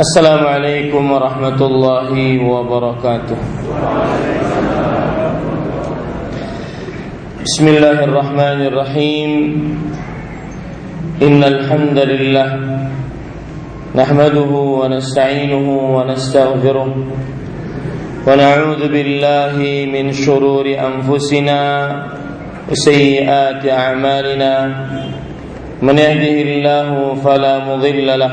السلام عليكم ورحمة الله وبركاته. بسم الله الرحمن الرحيم. إن الحمد لله نحمده ونستعينه ونستغفره ونعوذ بالله من شرور أنفسنا وسيئات أعمالنا. من يهده الله فلا مضل له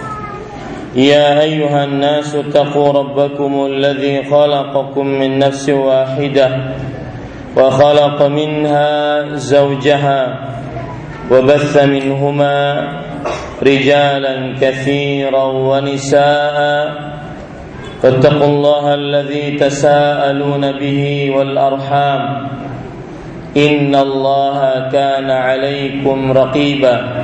يا أيها الناس اتقوا ربكم الذي خلقكم من نفس واحدة وخلق منها زوجها وبث منهما رجالا كثيرا ونساء فاتقوا الله الذي تساءلون به والأرحام إن الله كان عليكم رقيبا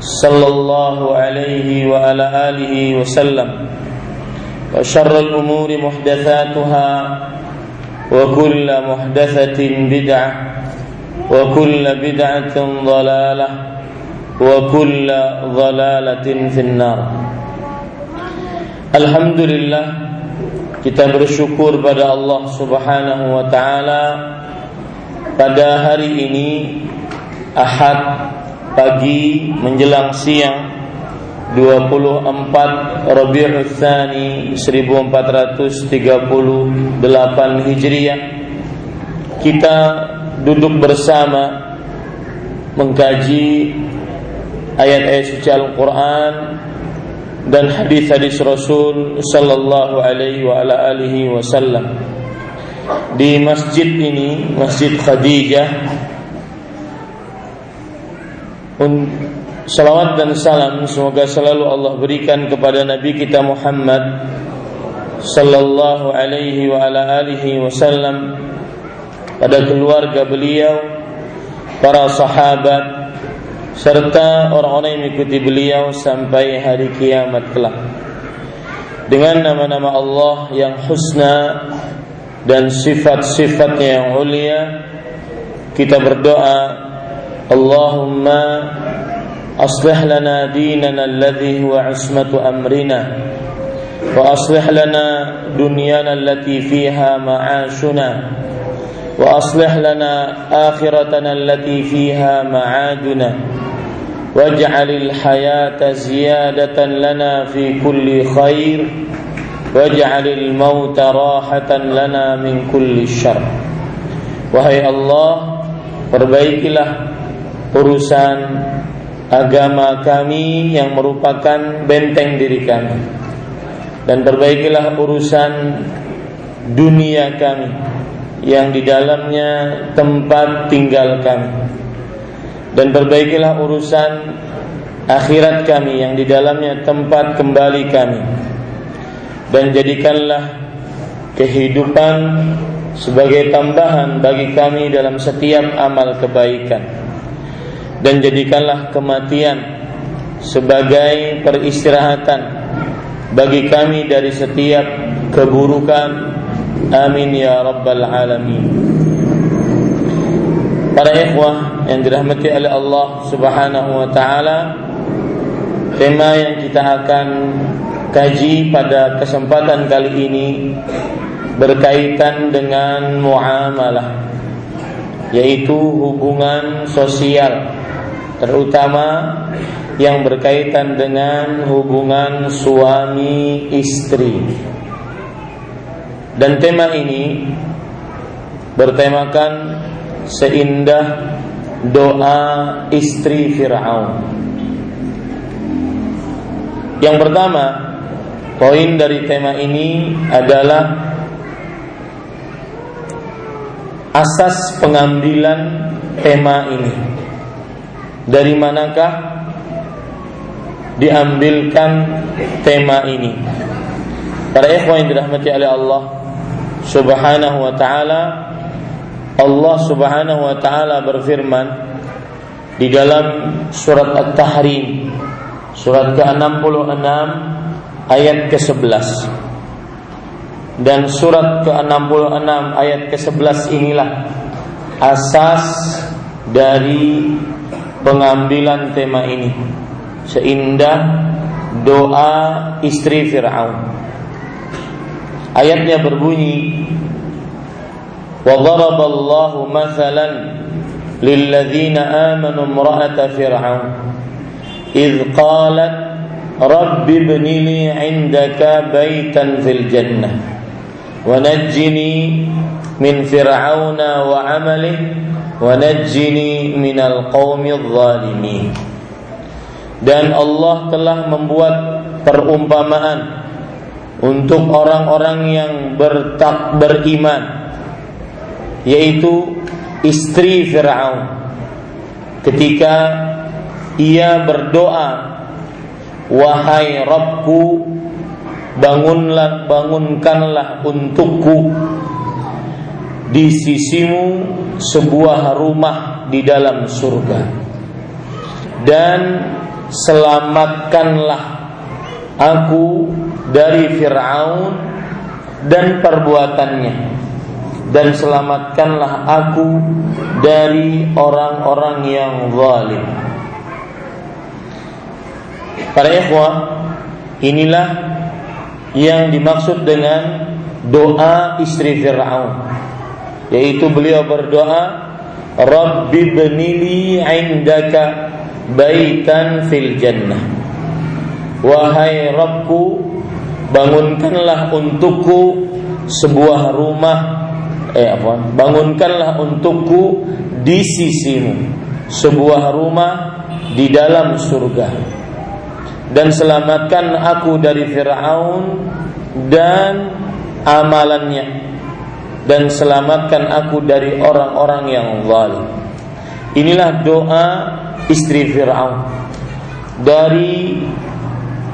صلى الله عليه وعلى آله وسلم وشر الأمور محدثاتها وكل محدثة بدعة وكل بدعة ضلالة وكل ضلالة في النار Alhamdulillah kita bersyukur pada Allah Subhanahu wa taala pada hari ini Ahad pagi menjelang siang 24 Rabiul Tsani 1438 Hijriah. Kita duduk bersama mengkaji ayat-ayat suci Al-Qur'an dan hadis-hadis Rasul sallallahu alaihi wa ala alihi wasallam. Di masjid ini Masjid Khadijah Salawat dan salam semoga selalu Allah berikan kepada Nabi kita Muhammad sallallahu alaihi wa ala alihi wasallam pada keluarga beliau, para sahabat serta orang-orang yang mengikuti beliau sampai hari kiamat kelak. Dengan nama-nama Allah yang husna dan sifat-sifatnya yang mulia kita berdoa اللهم أصلح لنا ديننا الذي هو عصمة أمرنا وأصلح لنا دنيانا التي فيها معاشنا وأصلح لنا آخرتنا التي فيها معادنا واجعل الحياة زيادة لنا في كل خير واجعل الموت راحة لنا من كل شر. Wahai Allah, perbaikilah urusan agama kami yang merupakan benteng diri kami. Dan perbaikilah urusan dunia kami yang di dalamnya tempat tinggal kami. Dan perbaikilah urusan akhirat kami yang di dalamnya tempat kembali kami. Dan jadikanlah kehidupan sebagai tambahan bagi kami dalam setiap amal kebaikan dan jadikanlah kematian sebagai peristirahatan bagi kami dari setiap keburukan. Amin ya rabbal alamin. Para ikhwah yang dirahmati oleh Allah Subhanahu wa taala tema yang kita akan kaji pada kesempatan kali ini berkaitan dengan muamalah yaitu hubungan sosial terutama yang berkaitan dengan hubungan suami istri. Dan tema ini bertemakan seindah doa istri Fir'aun. Yang pertama, poin dari tema ini adalah asas pengambilan tema ini. Dari manakah diambilkan tema ini? Para ikhwan yang dirahmati oleh Allah Subhanahu wa taala, Allah Subhanahu wa taala berfirman di dalam surat At-Tahrim surat ke-66 ayat ke-11 dan surat ke-66 ayat ke-11 inilah asas dari pengambilan tema ini. Seindah doa istri Fir'aun. Ayatnya berbunyi wa daraballahu mathalan lilladzina amanu imra'ata fir'aun id qalat rabbi ibni li بَيْتًا فِي الْجَنَّةِ jannah مِنْ فِرْعَوْنَ وَعَمَلِهِ Wanajjini minal qawmil zalimin. Dan Allah telah membuat perumpamaan Untuk orang-orang yang bertak beriman Yaitu istri Fir'aun. Ketika ia berdoa Wahai Rabbku Bangunlah, bangunkanlah untukku di sisimu sebuah rumah di dalam surga. Dan selamatkanlah aku dari Firaun dan perbuatannya. Dan selamatkanlah aku dari orang-orang yang zalim. Para ikhwah, inilah yang dimaksud dengan doa istri Fir'aun yaitu beliau berdoa Rabbi benili indaka baitan fil jannah. Wahai Rabbku bangunkanlah untukku sebuah rumah eh apa? Bangunkanlah untukku di sisimu sebuah rumah di dalam surga. Dan selamatkan aku dari Firaun dan amalannya dan selamatkan aku dari orang-orang yang zalim. Inilah doa istri Firaun. Dari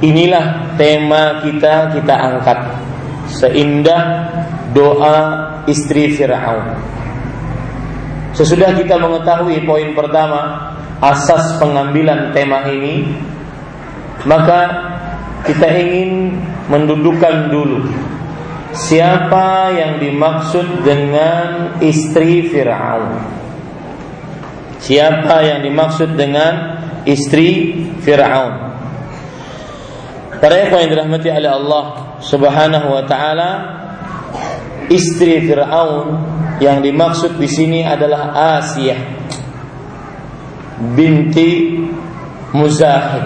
inilah tema kita kita angkat. Seindah doa istri Fir'aun. Sesudah kita mengetahui poin pertama, asas pengambilan tema ini, maka kita ingin mendudukkan dulu siapa yang dimaksud dengan istri Fir'aun. Siapa yang dimaksud dengan istri Fir'aun? Para ikhwan yang dirahmati oleh Allah Subhanahu wa taala, istri Fir'aun yang dimaksud di sini adalah Asia binti Muzahim.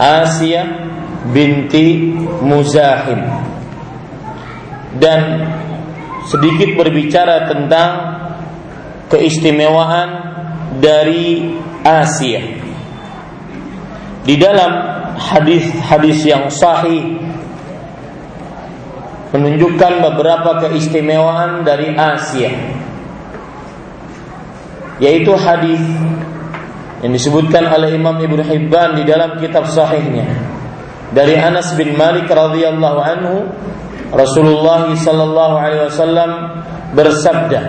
Asia binti Muzahim. Dan sedikit berbicara tentang keistimewaan dari Asia. Di dalam hadis-hadis yang sahih menunjukkan beberapa keistimewaan dari Asia yaitu hadis yang disebutkan oleh Imam Ibnu Hibban di dalam kitab sahihnya dari Anas bin Malik radhiyallahu anhu Rasulullah sallallahu alaihi wasallam bersabda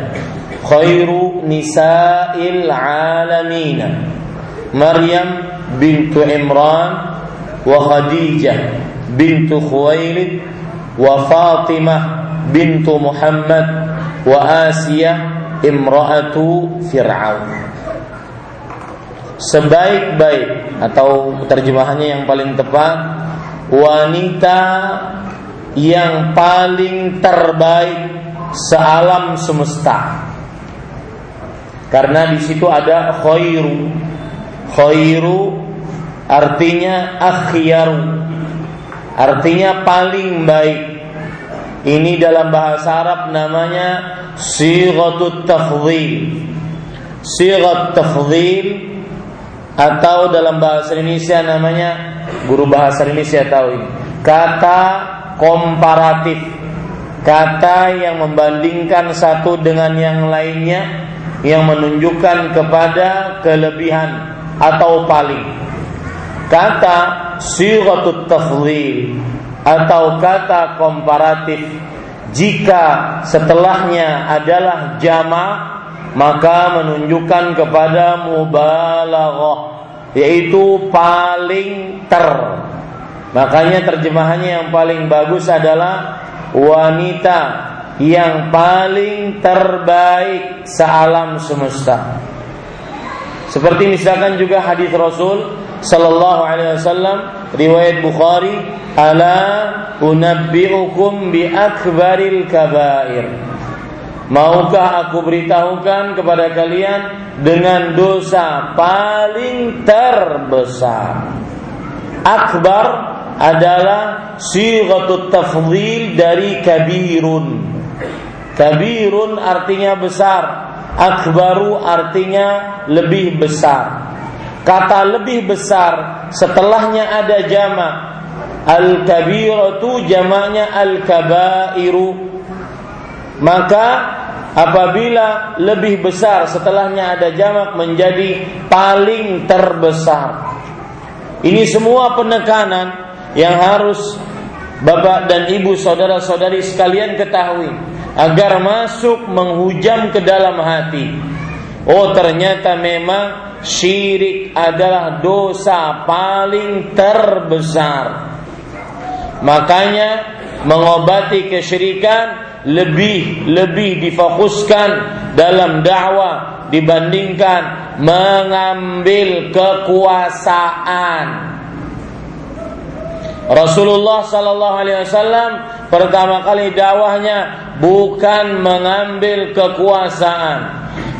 khairu nisa'il alamin Maryam bintu Imran wa Khadijah bintu Khuwailid wa Fatimah bintu Muhammad wa Asiyah imra'atu Fir'aun. Sebaik-baik atau terjemahannya yang paling tepat wanita yang paling terbaik sealam semesta. Karena di situ ada khairu. Khairu artinya akhyaru Artinya paling baik Ini dalam bahasa Arab namanya sighatut tafdhil. Sighat tafdhil atau dalam bahasa Indonesia namanya guru bahasa Indonesia tahu ini. Kata komparatif. Kata yang membandingkan satu dengan yang lainnya yang menunjukkan kepada kelebihan atau paling. Kata sighatut tafdhil atau kata komparatif jika setelahnya adalah jama maka menunjukkan kepada mubalaghah yaitu paling ter. Makanya terjemahannya yang paling bagus adalah wanita yang paling terbaik sealam semesta. Seperti misalkan juga hadis Rasul sallallahu alaihi wasallam riwayat Bukhari ala unabbiukum bi akbaril kabair Maukah aku beritahukan kepada kalian dengan dosa paling terbesar Akbar adalah sighatut tafdhil dari kabirun Kabirun artinya besar Akbaru artinya lebih besar Kata lebih besar setelahnya ada jamak. Al-kabiratu jamaknya al-kabairu. Maka apabila lebih besar setelahnya ada jamak menjadi paling terbesar. Ini semua penekanan yang harus Bapak dan Ibu saudara-saudari sekalian ketahui agar masuk menghujam ke dalam hati. Oh ternyata memang syirik adalah dosa paling terbesar. Makanya mengobati kesyirikan lebih lebih difokuskan dalam dakwah dibandingkan mengambil kekuasaan. Rasulullah Sallallahu Alaihi Wasallam pertama kali dakwahnya bukan mengambil kekuasaan,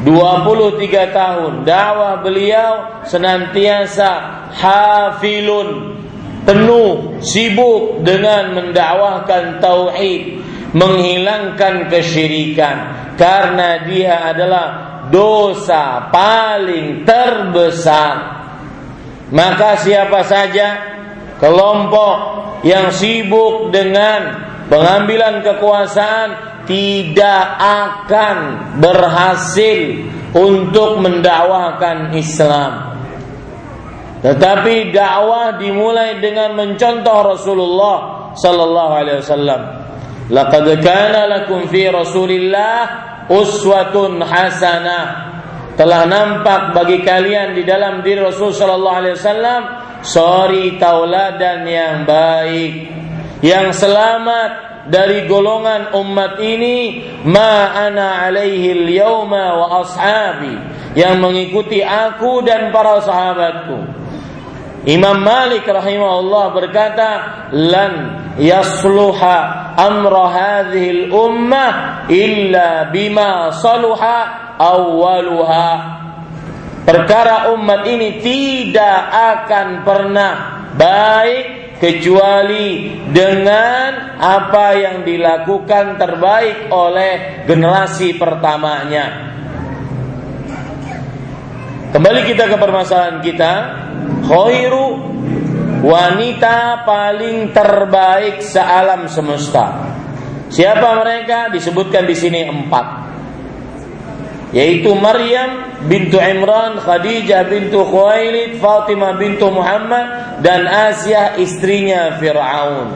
23 tahun dakwah beliau senantiasa hafilun penuh sibuk dengan mendakwahkan tauhid menghilangkan kesyirikan karena dia adalah dosa paling terbesar maka siapa saja kelompok yang sibuk dengan pengambilan kekuasaan tidak akan berhasil untuk mendakwahkan Islam. Tetapi dakwah dimulai dengan mencontoh Rasulullah sallallahu alaihi wasallam. Laqad kana lakum fi Rasulillah uswatun hasanah. Telah nampak bagi kalian di dalam diri Rasul sallallahu alaihi wasallam suri tauladan yang baik, yang selamat dari golongan umat ini ma ana alaihi yauma wa ashabi yang mengikuti aku dan para sahabatku Imam Malik rahimahullah berkata lan yasluha amra hadhihi ummah illa bima saluha awwaluha perkara umat ini tidak akan pernah baik kecuali dengan apa yang dilakukan terbaik oleh generasi pertamanya. Kembali kita ke permasalahan kita, khairu wanita paling terbaik sealam semesta. Siapa mereka? Disebutkan di sini empat yaitu Maryam bintu Imran, Khadijah bintu Khuwailid, Fatimah bintu Muhammad dan Asia istrinya Fir'aun.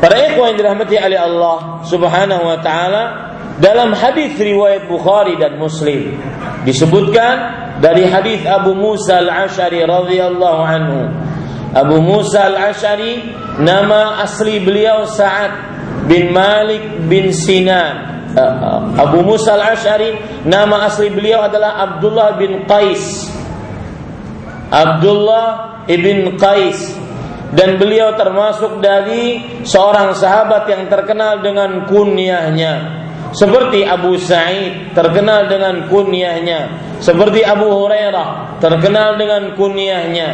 Para ikhwan yang dirahmati oleh Allah Subhanahu wa taala dalam hadis riwayat Bukhari dan Muslim disebutkan dari hadis Abu Musa Al-Asy'ari radhiyallahu anhu. Abu Musa Al-Asy'ari nama asli beliau Sa'ad bin Malik bin Sinan. Eh, Abu Musa al-Ash'ari nama asli beliau adalah Abdullah bin Qais. Abdullah ibn Qais. Dan beliau termasuk dari seorang sahabat yang terkenal dengan kunyahnya seperti Abu Sa'id terkenal dengan kunyahnya seperti Abu Hurairah terkenal dengan kunyahnya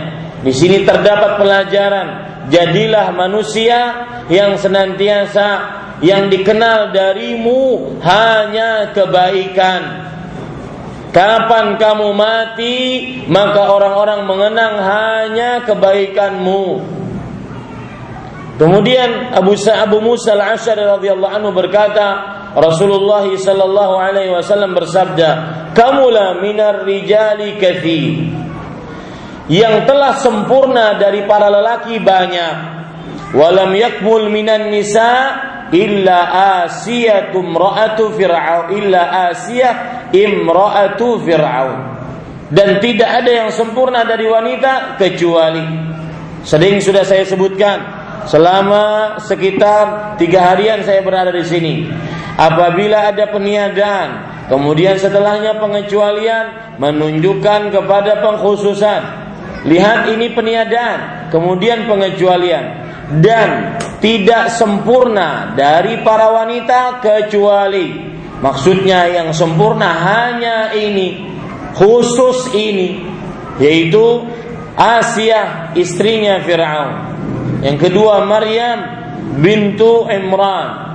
di sini terdapat pelajaran jadilah manusia yang senantiasa yang dikenal darimu hanya kebaikan. Kapan kamu mati, maka orang-orang mengenang hanya kebaikanmu. Kemudian Abu Abu Musa al-Asy'ari radhiyallahu anhu berkata, Rasulullah sallallahu alaihi wasallam bersabda, "Kamulah minar rijali kathir." Yang telah sempurna dari para lelaki banyak. Walam yakmul minan nisa illa Asiyah imra'atu Fir'aun illa Asiyah imra'atu Fir'aun dan tidak ada yang sempurna dari wanita kecuali sering sudah saya sebutkan selama sekitar tiga harian saya berada di sini apabila ada peniadaan kemudian setelahnya pengecualian menunjukkan kepada pengkhususan. Lihat ini peniadaan kemudian pengecualian. Dan tidak sempurna dari para wanita kecuali maksudnya yang sempurna hanya ini khusus ini yaitu Asia istrinya Firaun. Yang kedua Maryam bintu Imran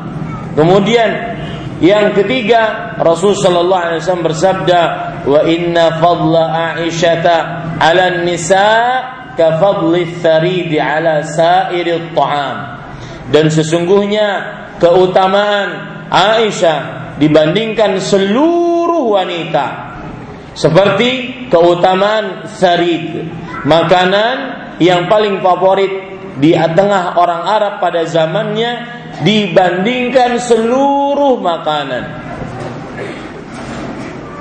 kemudian yang ketiga Rasul sallallahu alaihi wasallam bersabda wa inna fadla Aisyata 'ala nisa kafadli tharidi ala sairi ta'am dan sesungguhnya keutamaan Aisyah dibandingkan seluruh wanita. Seperti keutamaan sarid makanan yang paling favorit di tengah orang Arab pada zamannya dibandingkan seluruh makanan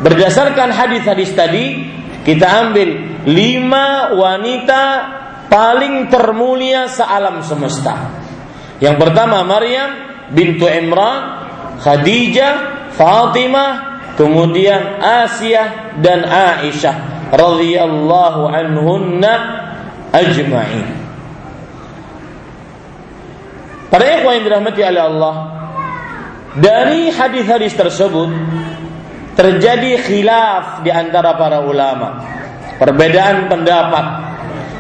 berdasarkan hadis-hadis tadi kita ambil lima wanita paling termulia sealam semesta. Yang pertama Maryam bintu Imran, Khadijah, Fatimah, kemudian Asia dan Aisyah radhiyallahu anhunna ajma'in. Para ikhwan yang dirahmati oleh Allah, dari hadis-hadis tersebut terjadi khilaf di antara para ulama Perbedaan pendapat.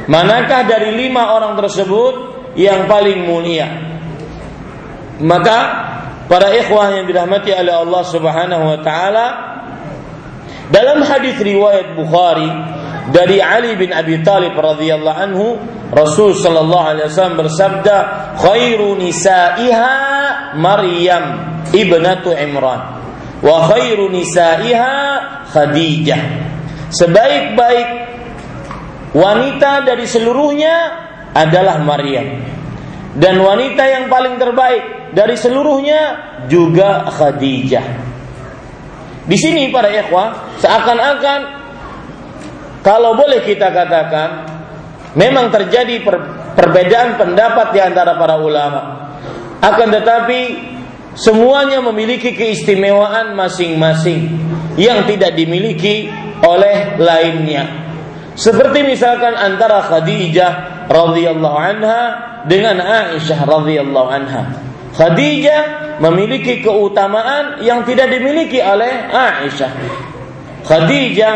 Manakah dari lima orang tersebut yang paling mulia? Maka para ikhwah yang dirahmati oleh Allah Subhanahu wa taala dalam hadis riwayat Bukhari dari Ali bin Abi Thalib radhiyallahu anhu Rasul sallallahu alaihi wasallam bersabda khairu nisaiha Maryam ibnatu Imran wa khairu nisaiha Khadijah Sebaik-baik wanita dari seluruhnya adalah Maryam. Dan wanita yang paling terbaik dari seluruhnya juga Khadijah. Di sini para ikhwah seakan-akan kalau boleh kita katakan memang terjadi per, perbedaan pendapat di antara para ulama. Akan tetapi semuanya memiliki keistimewaan masing-masing yang tidak dimiliki oleh lainnya. Seperti misalkan antara Khadijah radhiyallahu anha dengan Aisyah radhiyallahu anha. Khadijah memiliki keutamaan yang tidak dimiliki oleh Aisyah. Khadijah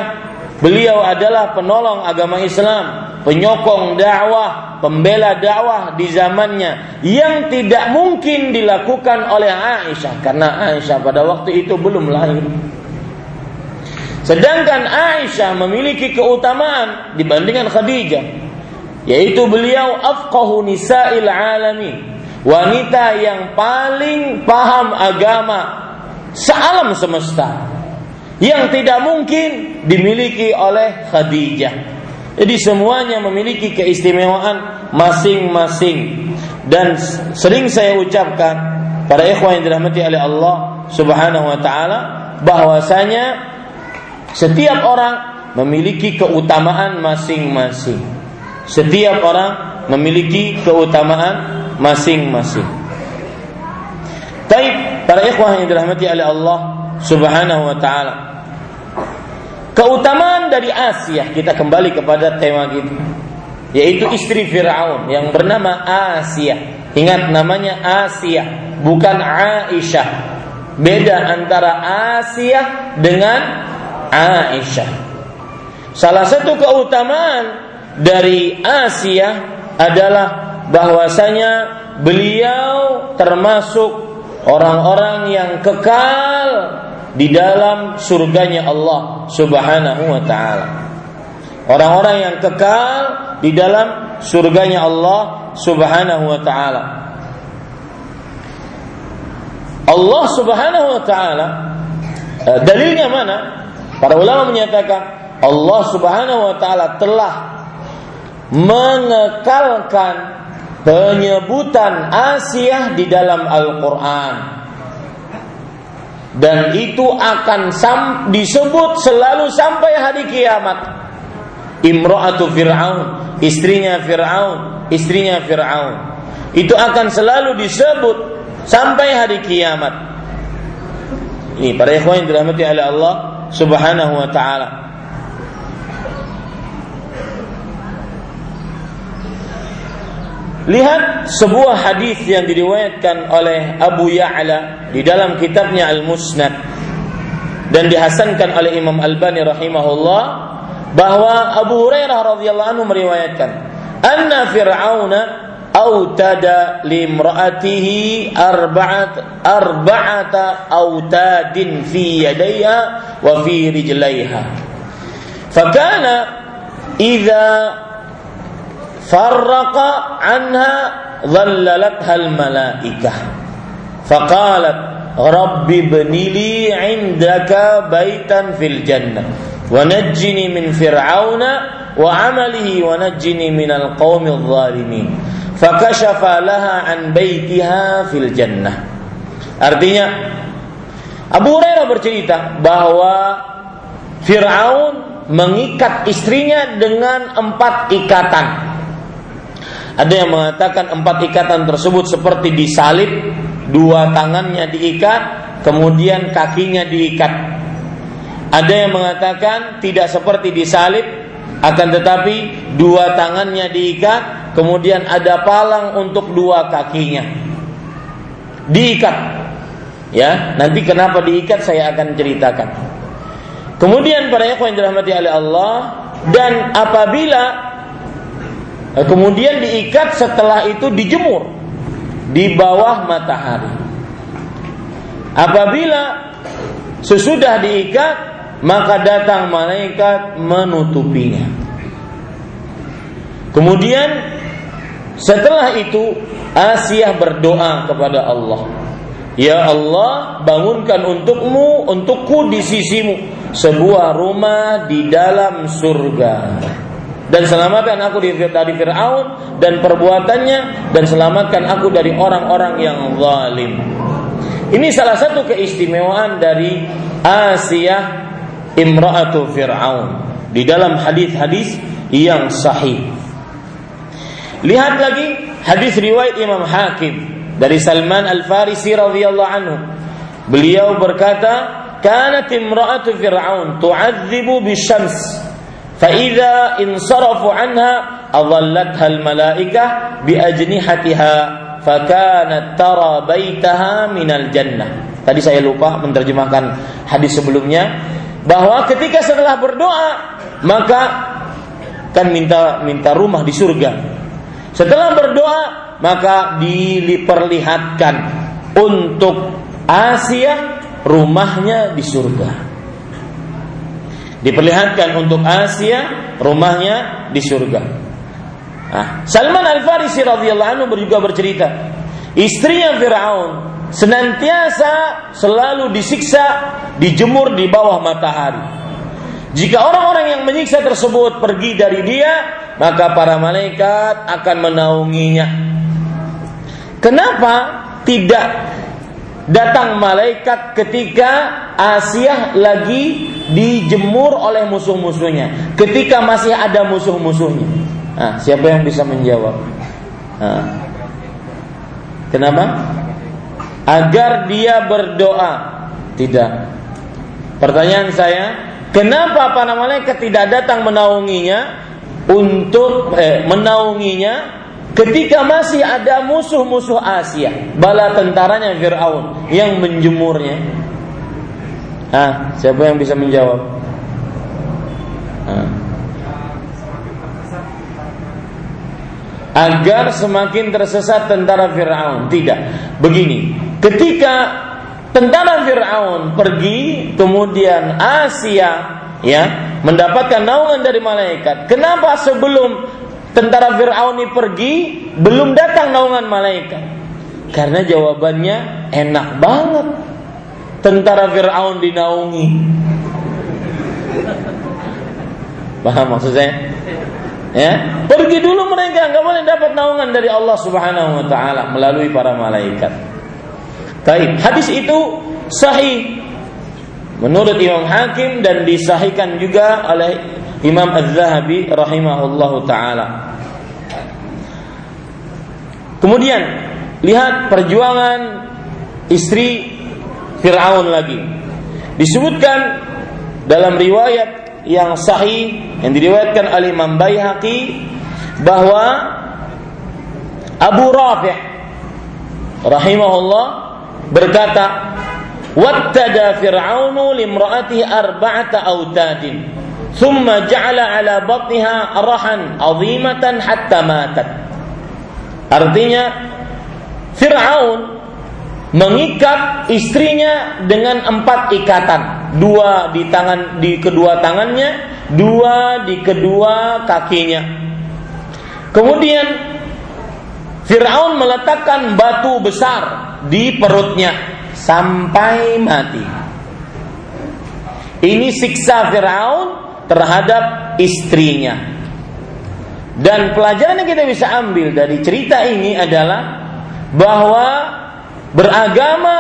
beliau adalah penolong agama Islam, penyokong dakwah, pembela dakwah di zamannya yang tidak mungkin dilakukan oleh Aisyah karena Aisyah pada waktu itu belum lahir. Sedangkan Aisyah memiliki keutamaan dibandingkan Khadijah, yaitu beliau afqahu nisa'il alamin, wanita yang paling paham agama sealam semesta yang tidak mungkin dimiliki oleh Khadijah. Jadi semuanya memiliki keistimewaan masing-masing dan sering saya ucapkan para ikhwan yang dirahmati oleh Allah Subhanahu wa taala bahwasanya setiap orang memiliki keutamaan masing-masing. Setiap orang memiliki keutamaan masing-masing. Taib para ikhwah yang dirahmati oleh Allah Subhanahu wa taala. Keutamaan dari Asia kita kembali kepada tema kita yaitu istri Firaun yang bernama Asia. Ingat namanya Asia, bukan Aisyah. Beda antara Asia dengan Aisyah. Salah satu keutamaan dari Asia adalah bahwasanya beliau termasuk orang-orang yang kekal di dalam surganya Allah Subhanahu wa taala. Orang-orang yang kekal di dalam surganya Allah Subhanahu wa taala. Allah Subhanahu wa taala eh, dalilnya mana? Para ulama menyatakan Allah Subhanahu wa taala telah mengekalkan penyebutan Asia di dalam Al-Qur'an. Dan itu akan sam disebut selalu sampai hari kiamat. Imra'atu Fir'aun, istrinya Fir'aun, istrinya Fir'aun. Itu akan selalu disebut sampai hari kiamat. Ini para ikhwan yang dirahmati oleh Allah Subhanahu wa taala. Lihat sebuah hadis yang diriwayatkan oleh Abu Ya'la di dalam kitabnya Al-Musnad dan dihasankan oleh Imam Al-Bani rahimahullah bahwa Abu Hurairah radhiyallahu anhu meriwayatkan anna fir'auna autada limra'atihi arba'at arba'ata autadin fi yadayha wa fi rijlaiha. Fakana idza farraqa anha dhallalatha malaikah faqalat rabbi bnili indaka baitan fil jannah. Wa najjini min fir'auna wa amalihi wa najjini min alqaumi adh-dhalimin. Fakashafa laha an baitiha fil jannah. Artinya Abu Hurairah bercerita bahwa Fir'aun mengikat istrinya dengan empat ikatan ada yang mengatakan empat ikatan tersebut seperti disalib, dua tangannya diikat, kemudian kakinya diikat. Ada yang mengatakan tidak seperti disalib, akan tetapi dua tangannya diikat, kemudian ada palang untuk dua kakinya. Diikat. Ya, nanti kenapa diikat saya akan ceritakan. Kemudian para yang dirahmati oleh Allah dan apabila Eh, kemudian diikat setelah itu dijemur di bawah matahari. Apabila sesudah diikat, maka datang malaikat menutupinya. Kemudian setelah itu Asia berdoa kepada Allah. Ya Allah, bangunkan untukmu, untukku di sisimu sebuah rumah di dalam surga dan selamatkan aku dari Fir'aun dan perbuatannya dan selamatkan aku dari orang-orang yang zalim. Ini salah satu keistimewaan dari Asia Imra'atu Fir'aun di dalam hadis-hadis yang sahih. Lihat lagi hadis riwayat Imam Hakim dari Salman Al-Farisi radhiyallahu anhu. Beliau berkata, "Kanat imra'atu Fir'aun tu'adzibu bisyams." فإذا انصرفوا عنها أظلتها الملائكة بأجنحتها فكانت ترى بيتها من الجنة Tadi saya lupa menerjemahkan hadis sebelumnya bahwa ketika setelah berdoa maka kan minta minta rumah di surga. Setelah berdoa maka diperlihatkan untuk Asia rumahnya di surga. Diperlihatkan untuk Asia rumahnya di surga. Nah, Salman Al Farisi radhiyallahu anhu juga bercerita, istrinya Firaun senantiasa selalu disiksa, dijemur di bawah matahari. Jika orang-orang yang menyiksa tersebut pergi dari dia, maka para malaikat akan menaunginya. Kenapa tidak datang malaikat ketika Asia lagi dijemur oleh musuh-musuhnya. Ketika masih ada musuh-musuhnya. Nah, siapa yang bisa menjawab? Nah. Kenapa? Agar dia berdoa. Tidak. Pertanyaan saya, kenapa para malaikat tidak datang menaunginya untuk eh, menaunginya Ketika masih ada musuh-musuh Asia, bala tentaranya Fir'aun yang menjemurnya. Ah, siapa yang bisa menjawab? Ah. Agar semakin tersesat tentara Fir'aun. Tidak. Begini, ketika tentara Firaun pergi kemudian Asia ya mendapatkan naungan dari malaikat kenapa sebelum tentara Firaun ini pergi belum datang naungan malaikat. Karena jawabannya enak banget. Tentara Firaun dinaungi. Paham maksud saya? Ya? Pergi dulu mereka nggak boleh dapat naungan dari Allah Subhanahu wa taala melalui para malaikat. Taib. Hadis itu sahih. Menurut Imam Hakim dan disahihkan juga oleh Imam Az-Zahabi rahimahullahu taala. Kemudian lihat perjuangan istri Firaun lagi. Disebutkan dalam riwayat yang sahih yang diriwayatkan oleh Imam Baihaqi bahwa Abu Rafi' rahimahullah berkata, "Wattada Fir'aunu limra'atihi arba'ata autadin, thumma ja'ala 'ala batniha arahan 'azimatan hatta matat." Artinya Fir'aun mengikat istrinya dengan empat ikatan, dua di tangan di kedua tangannya, dua di kedua kakinya. Kemudian Fir'aun meletakkan batu besar di perutnya sampai mati. Ini siksa Firaun terhadap istrinya. Dan pelajaran yang kita bisa ambil dari cerita ini adalah bahwa beragama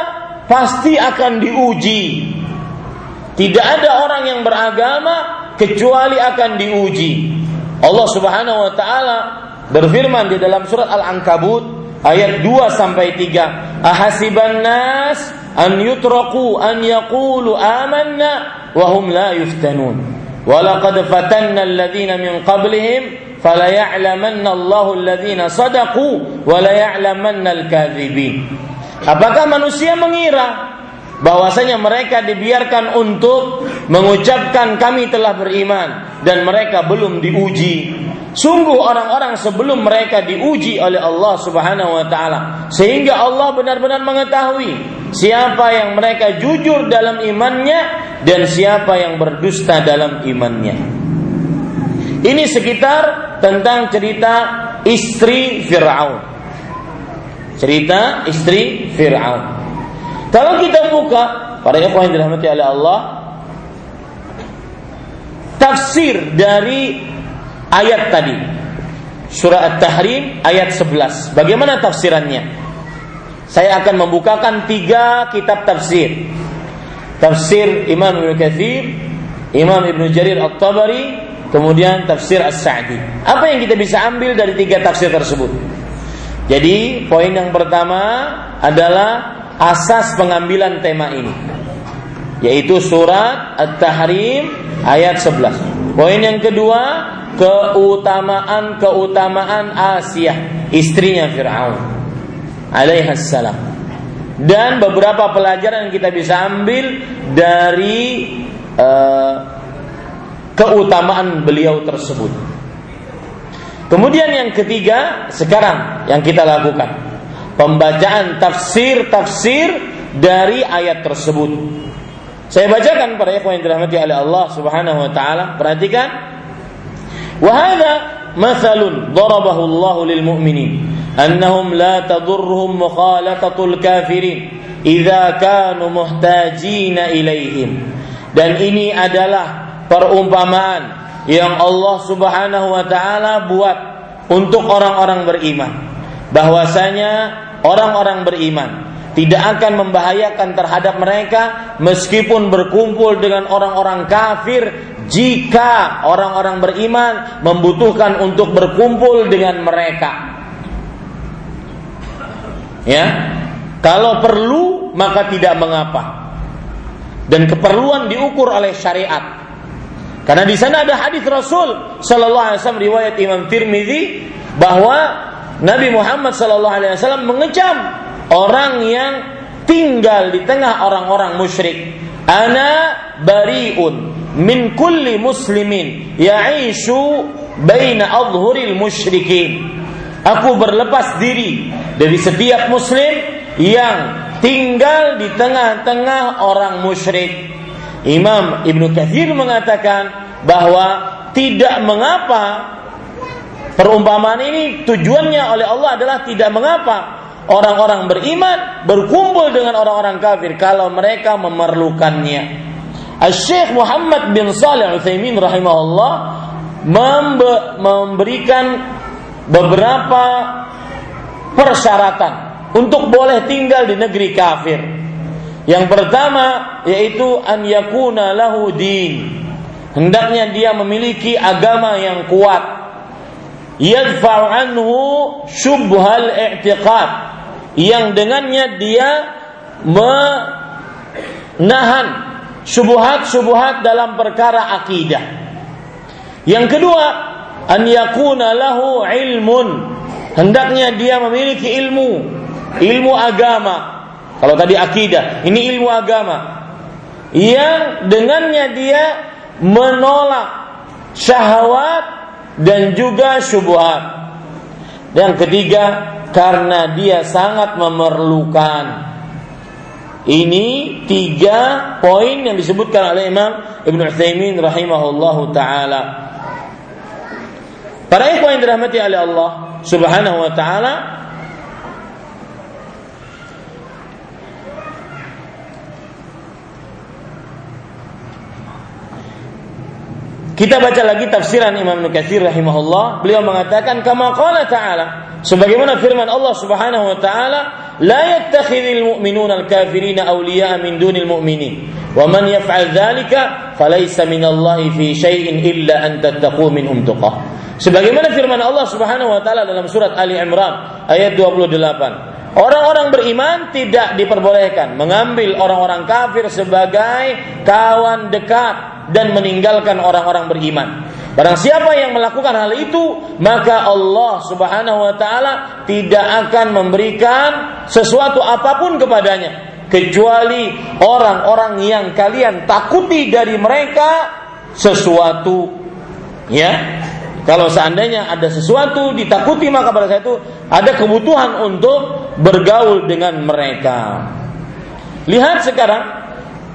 pasti akan diuji. Tidak ada orang yang beragama kecuali akan diuji. Allah Subhanahu wa taala berfirman di dalam surat Al-Ankabut ayat 2 sampai 3 ahasiban nas an yutraku an yaqulu amanna wa hum la yuftanun walaqad fatanna alladhina min qablihim fala ya'lamanna Allahu alladhina sadaqu wa apakah manusia mengira bahwasanya mereka dibiarkan untuk mengucapkan kami telah beriman dan mereka belum diuji Sungguh orang-orang sebelum mereka diuji oleh Allah Subhanahu wa taala sehingga Allah benar-benar mengetahui siapa yang mereka jujur dalam imannya dan siapa yang berdusta dalam imannya. Ini sekitar tentang cerita istri Firaun. Cerita istri Firaun. Kalau kita buka para ikhwan yang dirahmati oleh Allah tafsir dari ayat tadi. Surah At-Tahrim ayat 11. Bagaimana tafsirannya? Saya akan membukakan tiga kitab tafsir. Tafsir Imam Ibn Kathir, Imam Ibn Jarir At-Tabari, kemudian tafsir As-Sa'di. Apa yang kita bisa ambil dari tiga tafsir tersebut? Jadi, poin yang pertama adalah asas pengambilan tema ini yaitu surat At-Tahrim ayat 11. Poin yang kedua keutamaan-keutamaan Asia, istrinya Fir'aun alaihassalam. Dan beberapa pelajaran yang kita bisa ambil dari uh, keutamaan beliau tersebut. Kemudian yang ketiga, sekarang yang kita lakukan pembacaan tafsir-tafsir dari ayat tersebut. Saya bacakan pada ikhwan yang dirahmati oleh Allah Subhanahu wa taala. Perhatikan وهذا مثل ضربه الله للمؤمنين أنهم لا تضرهم مخالطة الكافرين إذا كانوا محتاجين إليهم dan ini adalah perumpamaan yang Allah Subhanahu wa taala buat untuk orang-orang beriman bahwasanya orang-orang beriman tidak akan membahayakan terhadap mereka meskipun berkumpul dengan orang-orang kafir jika orang-orang beriman membutuhkan untuk berkumpul dengan mereka. Ya. Kalau perlu maka tidak mengapa. Dan keperluan diukur oleh syariat. Karena di sana ada hadis Rasul sallallahu alaihi wasallam riwayat Imam Tirmizi bahwa Nabi Muhammad sallallahu alaihi wasallam mengecam orang yang tinggal di tengah orang-orang musyrik. Ana bariun min kulli muslimin ya'ishu baina adhuril musyrikin. Aku berlepas diri dari setiap muslim yang tinggal di tengah-tengah orang musyrik. Imam Ibnu Katsir mengatakan bahwa tidak mengapa perumpamaan ini tujuannya oleh Allah adalah tidak mengapa orang-orang beriman berkumpul dengan orang-orang kafir kalau mereka memerlukannya. Syekh Muhammad bin Saleh Utsaimin rahimahullah memberikan beberapa persyaratan untuk boleh tinggal di negeri kafir. Yang pertama yaitu an yakuna lahu din. Hendaknya dia memiliki agama yang kuat. Yadfa'u anhu syubhal i'tiqad. Yang dengannya dia menahan syubhat-syubhat dalam perkara akidah. Yang kedua, an yakuna lahu ilmun. Hendaknya dia memiliki ilmu, ilmu agama. Kalau tadi akidah, ini ilmu agama. Yang dengannya dia menolak syahwat dan juga syubhat. Yang ketiga, karena dia sangat memerlukan. Ini tiga poin yang disebutkan oleh Imam Ibn Utsaimin rahimahullahu taala. Para ikhwan yang dirahmati oleh Allah Subhanahu wa taala, Kita baca lagi tafsiran Imam Nukathir rahimahullah. Beliau mengatakan kama qala ta'ala. Sebagaimana firman Allah Subhanahu wa taala, "La yattakhidhul mu'minuna al-kafirina awliya'a min dunil mu'minin. Wa man yaf'al dzalika falaysa minallahi fi syai'in illa an tattaqu minhum tuqah." Sebagaimana firman Allah Subhanahu wa taala dalam surat Ali Imran ayat 28. Orang-orang beriman tidak diperbolehkan mengambil orang-orang kafir sebagai kawan dekat dan meninggalkan orang-orang beriman. Barang siapa yang melakukan hal itu, maka Allah Subhanahu wa taala tidak akan memberikan sesuatu apa pun kepadanya kecuali orang-orang yang kalian takuti dari mereka sesuatu ya kalau seandainya ada sesuatu ditakuti maka pada saat itu ada kebutuhan untuk bergaul dengan mereka. Lihat sekarang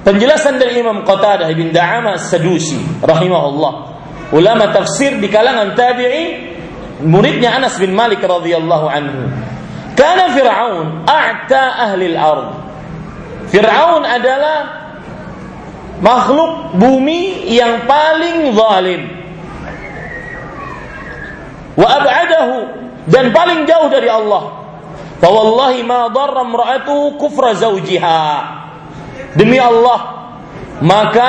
penjelasan dari Imam Qatadah bin Da'ama Sadusi rahimahullah. Ulama tafsir di kalangan tabi'i muridnya Anas bin Malik radhiyallahu anhu. Karena Fir'aun a'ta ahli al-ard. Fir'aun adalah makhluk bumi yang paling zalim wa ab'adahu dan paling jauh dari Allah. Fa wallahi ma darra imra'atuhu kufra zawjiha. Demi Allah, maka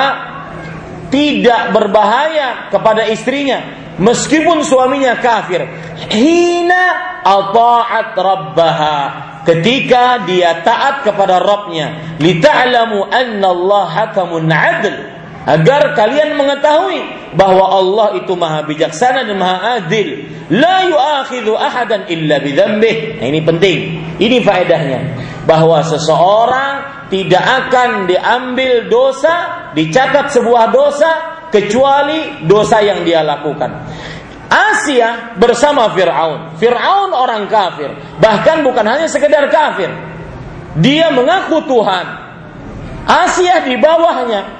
tidak berbahaya kepada istrinya meskipun suaminya kafir hina ata'at rabbaha ketika dia taat kepada Rabbnya lita'lamu anna Allah hakamun adl agar kalian mengetahui bahwa Allah itu maha bijaksana dan maha adil. La yu'akhidhu ahadan illa bidzambih. Nah, ini penting. Ini faedahnya. Bahwa seseorang tidak akan diambil dosa, dicatat sebuah dosa kecuali dosa yang dia lakukan. Asia bersama Fir'aun. Fir'aun orang kafir. Bahkan bukan hanya sekedar kafir. Dia mengaku Tuhan. Asia di bawahnya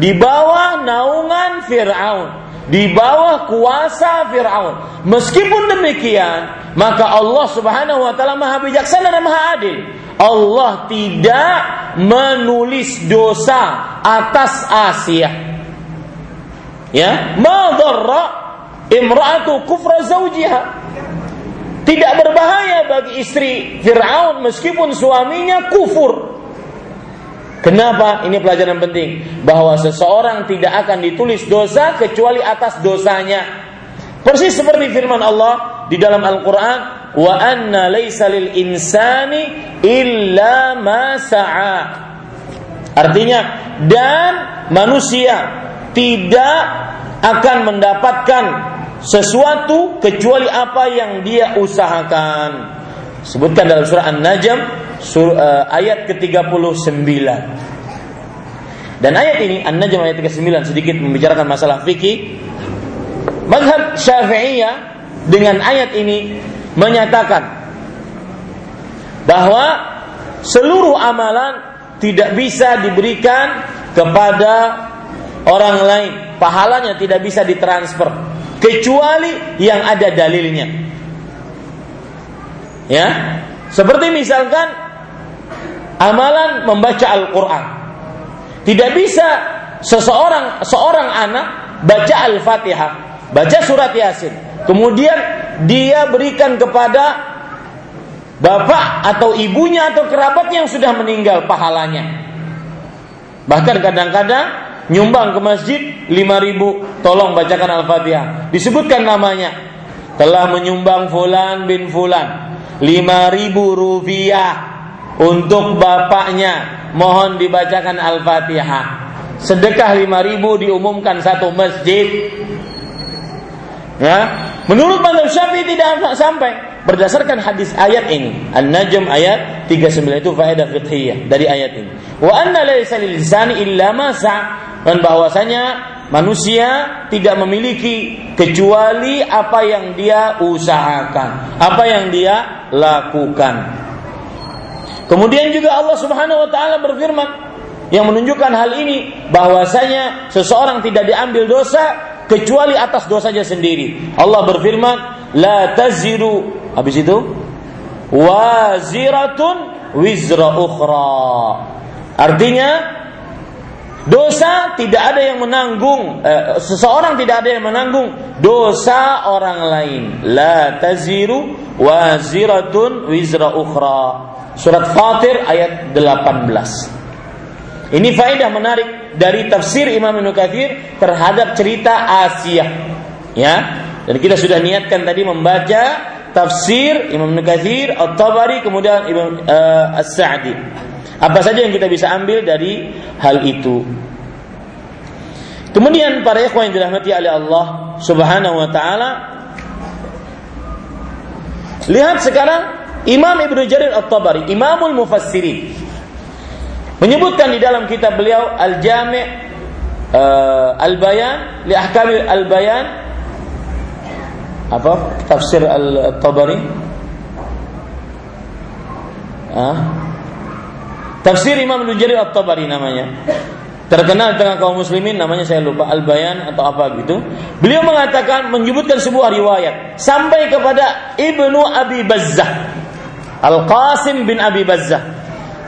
di bawah naungan Fir'aun, di bawah kuasa Fir'aun. Meskipun demikian, maka Allah Subhanahu wa taala Maha bijaksana dan Maha adil. Allah tidak menulis dosa atas Asia. Ya, ma imra'atu kufra zawjiha. Tidak berbahaya bagi istri Fir'aun meskipun suaminya kufur. Kenapa? Ini pelajaran penting bahwa seseorang tidak akan ditulis dosa kecuali atas dosanya. Persis seperti firman Allah di dalam Al-Qur'an, "Wa anna laisa lil insani illa ma sa'a." Artinya, dan manusia tidak akan mendapatkan sesuatu kecuali apa yang dia usahakan. Sebutkan dalam surah An-Najm sur, uh, ayat ke-39. Dan ayat ini An-Najm ayat ke-9 sedikit membicarakan masalah fikih. Madhab Syafi'iyah dengan ayat ini menyatakan bahwa seluruh amalan tidak bisa diberikan kepada orang lain. Pahalanya tidak bisa ditransfer kecuali yang ada dalilnya. Ya, seperti misalkan amalan membaca Al-Qur'an. Tidak bisa seseorang seorang anak baca Al-Fatihah, baca surat Yasin. Kemudian dia berikan kepada bapak atau ibunya atau kerabatnya yang sudah meninggal pahalanya. Bahkan kadang-kadang nyumbang ke masjid 5000 tolong bacakan Al-Fatihah. Disebutkan namanya. Telah menyumbang fulan bin fulan 5000 rupiah untuk bapaknya. Mohon dibacakan Al-Fatihah. Sedekah 5000 diumumkan satu masjid. Ya, menurut Imam Syafi'i tidak sampai berdasarkan hadis ayat ini. An-Najm ayat 39 itu faedah fiqhiyah dari ayat ini. Wa anna laysa lil illa ma dan bahwasanya manusia tidak memiliki kecuali apa yang dia usahakan apa yang dia lakukan. Kemudian juga Allah Subhanahu wa taala berfirman yang menunjukkan hal ini bahwasanya seseorang tidak diambil dosa kecuali atas dosanya sendiri Allah berfirman la taziru Habis itu waziratun wizra ukhra. Artinya dosa tidak ada yang menanggung eh, seseorang tidak ada yang menanggung dosa orang lain. La taziru waziratun wizra ukhra. Surat Fatir ayat 18. Ini faedah menarik dari tafsir Imam Ibnu Katsir terhadap cerita Asia. Ya. Dan kita sudah niatkan tadi membaca tafsir Imam Nukathir, At-Tabari, kemudian Imam uh, As-Sa'di. Apa saja yang kita bisa ambil dari hal itu? Kemudian para ikhwan yang dirahmati oleh Allah Subhanahu wa taala Lihat sekarang Imam Ibnu Jarir At-Tabari, Imamul Mufassirin menyebutkan di dalam kitab beliau Al-Jami' uh, Al-Bayan li ahkam Al-Bayan. Apa? Tafsir al-Tabari. Ah. Tafsir Imam Nujari al-Tabari namanya. Terkenal tengah kaum muslimin namanya saya lupa al-bayan atau apa gitu. Beliau mengatakan menyebutkan sebuah riwayat. Sampai kepada Ibnu Abi Bazzah. Al-Qasim bin Abi Bazzah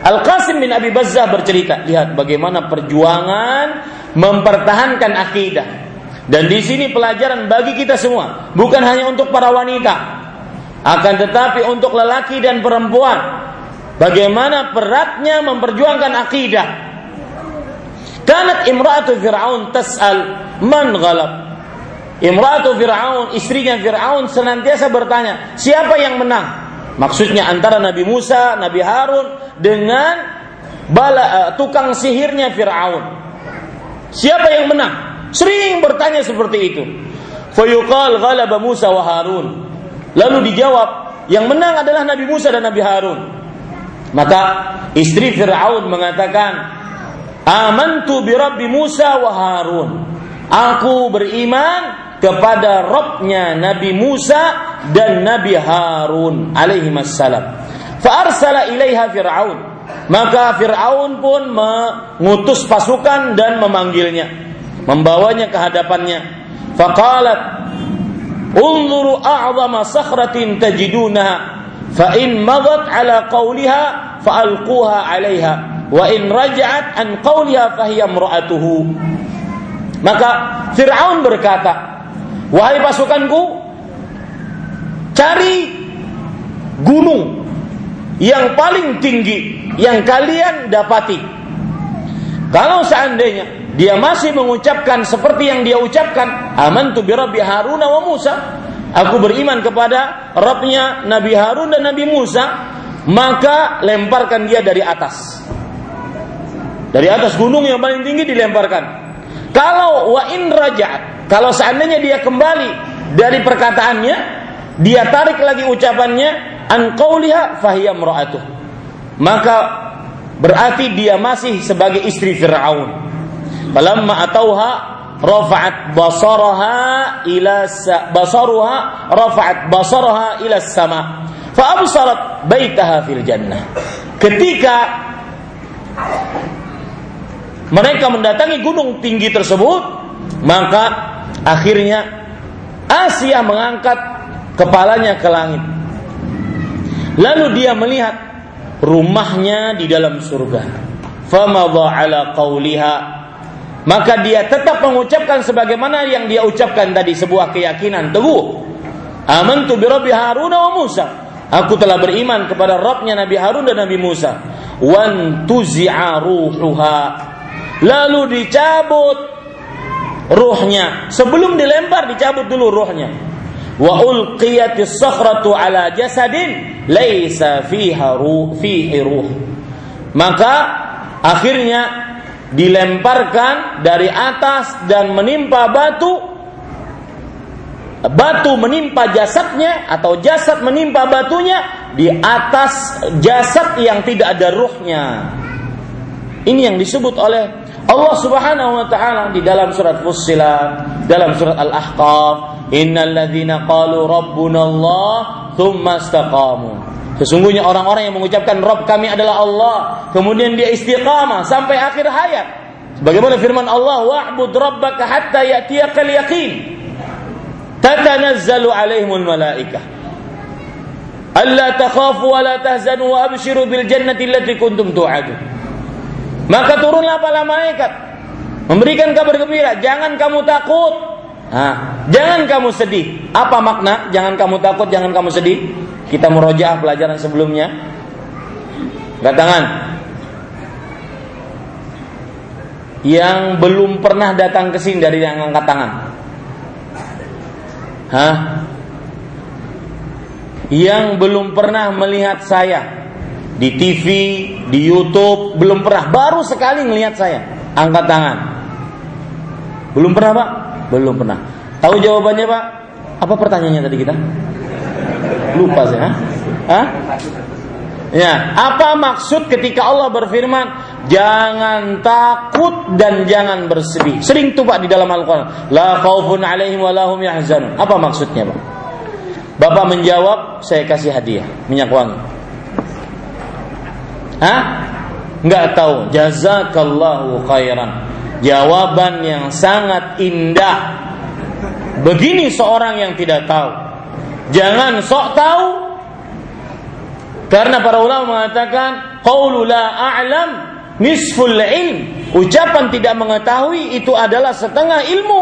Al-Qasim bin Abi Bazzah bercerita lihat bagaimana perjuangan mempertahankan akidah dan di sini pelajaran bagi kita semua, bukan hanya untuk para wanita, akan tetapi untuk lelaki dan perempuan. Bagaimana beratnya memperjuangkan akidah. Kanat imra'atu Fir'aun tas'al man ghalab. Imra'atu Fir'aun, istrinya Fir'aun senantiasa bertanya, siapa yang menang? Maksudnya antara Nabi Musa, Nabi Harun dengan bala, uh, tukang sihirnya Fir'aun. Siapa yang menang? Sering bertanya seperti itu. Fayuqal ghalaba Musa wa Harun. Lalu dijawab, yang menang adalah Nabi Musa dan Nabi Harun. Maka istri Fir'aun mengatakan, Amantu bi Rabbi Musa wa Harun. Aku beriman kepada Robnya Nabi Musa dan Nabi Harun alaihi wassalam. Fa'arsala ilaiha Fir'aun. Maka Fir'aun pun mengutus pasukan dan memanggilnya membawanya ke hadapannya faqalat unzuru a'zama sakhratin tajidunaha fa in madat ala qawliha fa'alquha 'alaiha wa in raja'at an qawliha fahiya imra'atuhu maka Fir'aun berkata wahai pasukanku cari gunung yang paling tinggi yang kalian dapati kalau seandainya dia masih mengucapkan seperti yang dia ucapkan, aman tu bi Rabbi Harun wa Musa. Aku beriman kepada Rabbnya Nabi Harun dan Nabi Musa, maka lemparkan dia dari atas. Dari atas gunung yang paling tinggi dilemparkan. Kalau wa in raja'at, kalau seandainya dia kembali dari perkataannya, dia tarik lagi ucapannya an qauliha fahiya Maka berarti dia masih sebagai istri Firaun. Falamma atauha rafa'at basaraha ila basaruha rafa'at basaraha ila sama. Fa absarat baitaha fil jannah. Ketika mereka mendatangi gunung tinggi tersebut, maka akhirnya Asia mengangkat kepalanya ke langit. Lalu dia melihat rumahnya di dalam surga. Famadha ala qawliha maka dia tetap mengucapkan sebagaimana yang dia ucapkan tadi sebuah keyakinan teguh. Amantu bi Rabbi Harun wa Musa. Aku telah beriman kepada Rabbnya Nabi Harun dan Nabi Musa. Wan tuzi'a ruhuha. Lalu dicabut ruhnya. Sebelum dilempar dicabut dulu ruhnya. Wa ulqiyatis sakhratu ala jasadin laisa fiha fihi ruh. Maka akhirnya dilemparkan dari atas dan menimpa batu batu menimpa jasadnya atau jasad menimpa batunya di atas jasad yang tidak ada ruhnya. Ini yang disebut oleh Allah Subhanahu wa taala di dalam surat Fussilat, dalam surat Al-Ahqaf, innal ladzina qalu rabbuna Allah tsumma istaqamu. Sesungguhnya orang-orang yang mengucapkan Rabb kami adalah Allah, kemudian dia istiqamah sampai akhir hayat. Bagaimana firman Allah, wa'bud rabbaka hatta ya'tiyakal yaqin. Tatanazzalu alaihimul malaikah. Alla takhafu wa la tahzanu wa abshiru bil jannati allati kuntum tu'adun. Maka turunlah para malaikat memberikan kabar gembira, jangan kamu takut. Nah, jangan kamu sedih. Apa makna? Jangan kamu takut, jangan kamu sedih. Kita merojaah pelajaran sebelumnya. Angkat. Yang belum pernah datang ke sini dari yang angkat tangan. Hah? Yang belum pernah melihat saya di TV, di YouTube, belum pernah, baru sekali melihat saya. Angkat tangan. Belum pernah, Pak? Belum pernah. Tahu jawabannya, Pak? Apa pertanyaannya tadi kita? Lupa saya. Hah? Ya, apa maksud ketika Allah berfirman, jangan takut dan jangan bersedih. Sering tuh Pak di dalam Al-Qur'an, la khaufun alaihim wa lahum yahzanun. Apa maksudnya, Pak? Bapak menjawab, saya kasih hadiah, minyak wangi. Hah? Enggak tahu. Jazakallahu khairan. Jawaban yang sangat indah. Begini seorang yang tidak tahu. Jangan sok tahu. Karena para ulama mengatakan qaulu la a'lam nisful ilm. Ucapan tidak mengetahui itu adalah setengah ilmu.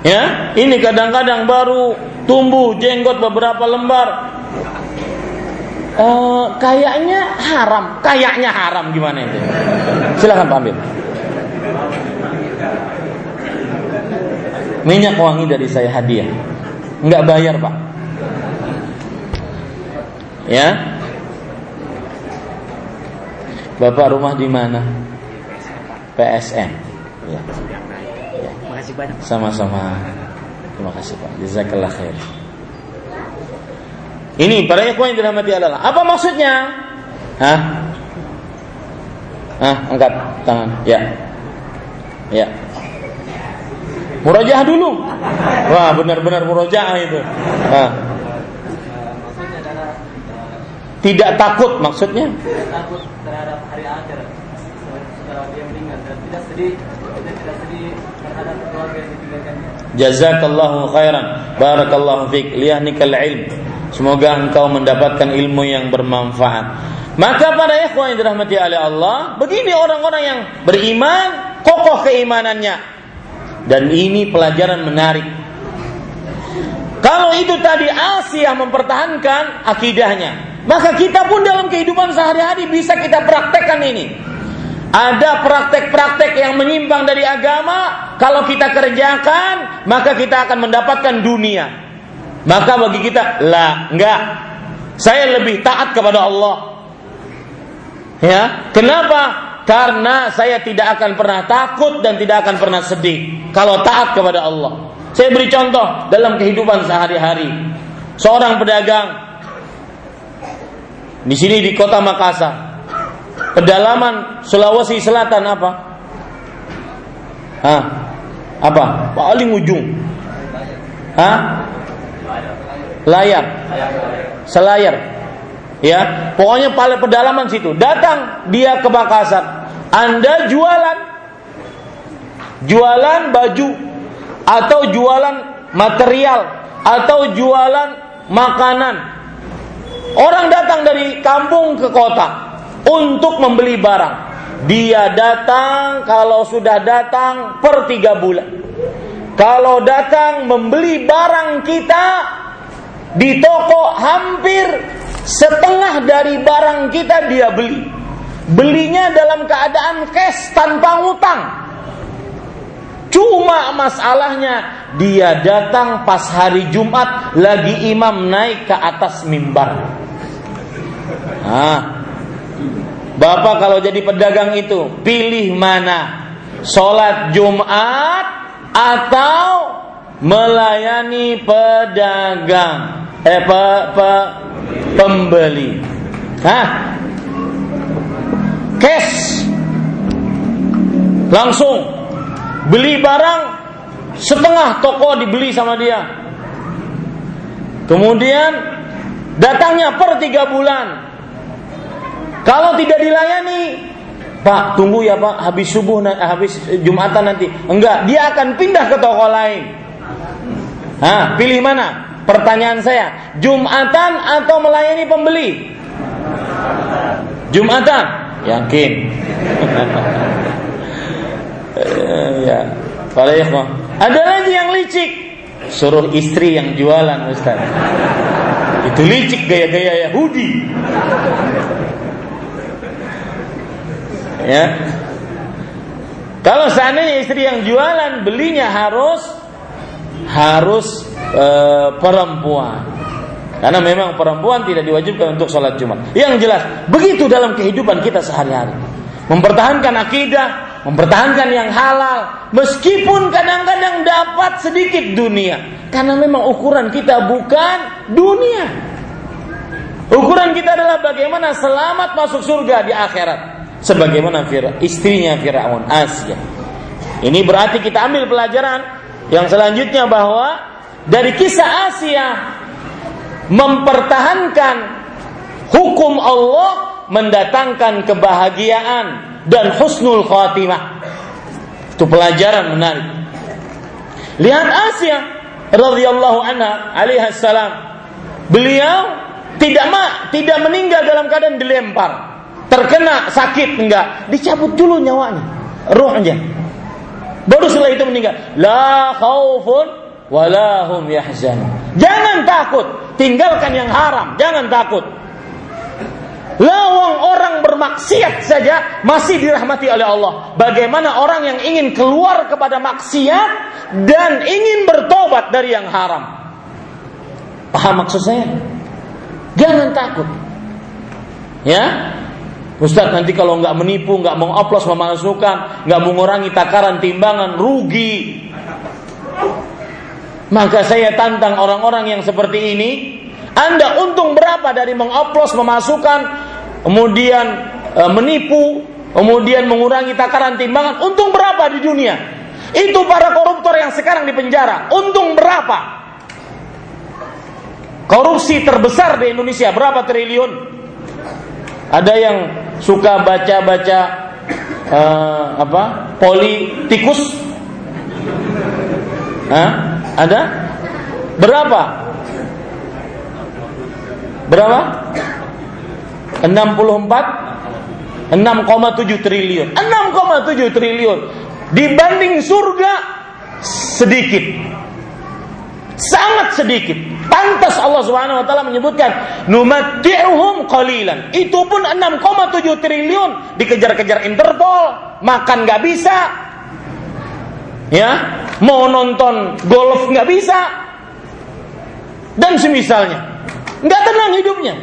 Ya, ini kadang-kadang baru tumbuh jenggot beberapa lembar. Uh, kayaknya haram, kayaknya haram gimana itu? Silakan Pak Ambil. Minyak wangi dari saya hadiah. Enggak bayar, Pak. Ya. Bapak rumah di mana? PSN. Ya. ya. Makasih banyak. Sama-sama. Terima kasih Pak. Jazakallah khair. Ini para ikhwan yang dirahmati Allah. Apa maksudnya? Hah? Hah, angkat tangan. Ya. Ya. Murajaah dulu. Wah, benar-benar murajaah itu. Hah. Tidak takut maksudnya? Tidak takut terhadap hari akhir setelah dia meninggal dan tidak sedih tidak sedih terhadap keluarga yang ditinggalkannya. Jazakallahu khairan. Barakallahu fiik. Liyahnikal ilm. Semoga engkau mendapatkan ilmu yang bermanfaat. Maka pada ikhwan yang dirahmati oleh Allah, begini orang-orang yang beriman, kokoh keimanannya. Dan ini pelajaran menarik. Kalau itu tadi Asia mempertahankan akidahnya, maka kita pun dalam kehidupan sehari-hari bisa kita praktekkan ini. Ada praktek-praktek yang menyimpang dari agama, kalau kita kerjakan, maka kita akan mendapatkan dunia. Maka bagi kita, lah, enggak. Saya lebih taat kepada Allah. Ya, kenapa? Karena saya tidak akan pernah takut dan tidak akan pernah sedih kalau taat kepada Allah. Saya beri contoh dalam kehidupan sehari-hari. Seorang pedagang di sini di kota Makassar. Pedalaman Sulawesi Selatan apa? Hah? Apa? Paling ujung. Hah? Layar. Selayar. Ya, pokoknya paling pedalaman situ. Datang dia ke Makassar. Anda jualan jualan baju atau jualan material atau jualan makanan. Orang datang dari kampung ke kota untuk membeli barang. Dia datang kalau sudah datang per tiga bulan. Kalau datang membeli barang kita di toko hampir setengah dari barang kita dia beli. Belinya dalam keadaan cash tanpa ngutang. Cuma masalahnya dia datang pas hari Jumat lagi imam naik ke atas mimbar. Nah, Bapak kalau jadi pedagang itu pilih mana? Sholat Jumat atau melayani pedagang. Eh pe, pe, pembeli. Hah? cash. Langsung. Beli barang setengah toko dibeli sama dia. Kemudian datangnya per tiga bulan. Kalau tidak dilayani Pak, tunggu ya Pak, habis subuh habis Jumatan nanti. Enggak, dia akan pindah ke toko lain. Hah, pilih mana? Pertanyaan saya, Jumatan atau melayani pembeli? Jumatan. Yakin. ya. Kalau ya, ada lagi yang licik. Suruh istri yang jualan, Ustaz. Itu licik gaya-gaya Yahudi ya kalau seandainya istri yang jualan belinya harus harus e, perempuan karena memang perempuan tidak diwajibkan untuk sholat Jumat. Yang jelas, begitu dalam kehidupan kita sehari-hari. Mempertahankan akidah, mempertahankan yang halal, meskipun kadang-kadang dapat sedikit dunia. Karena memang ukuran kita bukan dunia. Ukuran kita adalah bagaimana selamat masuk surga di akhirat sebagaimana Fir istrinya Firaun Asia. Ini berarti kita ambil pelajaran yang selanjutnya bahwa dari kisah Asia mempertahankan hukum Allah mendatangkan kebahagiaan dan husnul khatimah. Itu pelajaran menarik. Lihat Asia radhiyallahu anha alaihi salam. Beliau tidak ma, tidak meninggal dalam keadaan dilempar terkena sakit enggak, dicabut dulu nyawanya, ruhnya. Baru setelah itu meninggal. La khaufun wala hum yahzan. Jangan takut, tinggalkan yang haram, jangan takut. Lawang orang bermaksiat saja masih dirahmati oleh Allah. Bagaimana orang yang ingin keluar kepada maksiat dan ingin bertobat dari yang haram? Paham maksud saya? Jangan takut. Ya, Ustaz nanti kalau nggak menipu, nggak mau oplos memasukkan, nggak mengurangi takaran timbangan, rugi. Maka saya tantang orang-orang yang seperti ini, Anda untung berapa dari mengoplos memasukkan, kemudian e, menipu, kemudian mengurangi takaran timbangan, untung berapa di dunia? Itu para koruptor yang sekarang di penjara, untung berapa? Korupsi terbesar di Indonesia berapa triliun? Ada yang suka baca-baca uh, apa? Politikus? Hah? ada? Berapa? Berapa? 64 6,7 triliun. 6,7 triliun. Dibanding surga sedikit sangat sedikit Pantas Allah Subhanahu wa taala menyebutkan numatti'uhum qalilan. Itu pun 6,7 triliun dikejar-kejar Interpol, makan nggak bisa. Ya, mau nonton golf nggak bisa. Dan semisalnya. Nggak tenang hidupnya.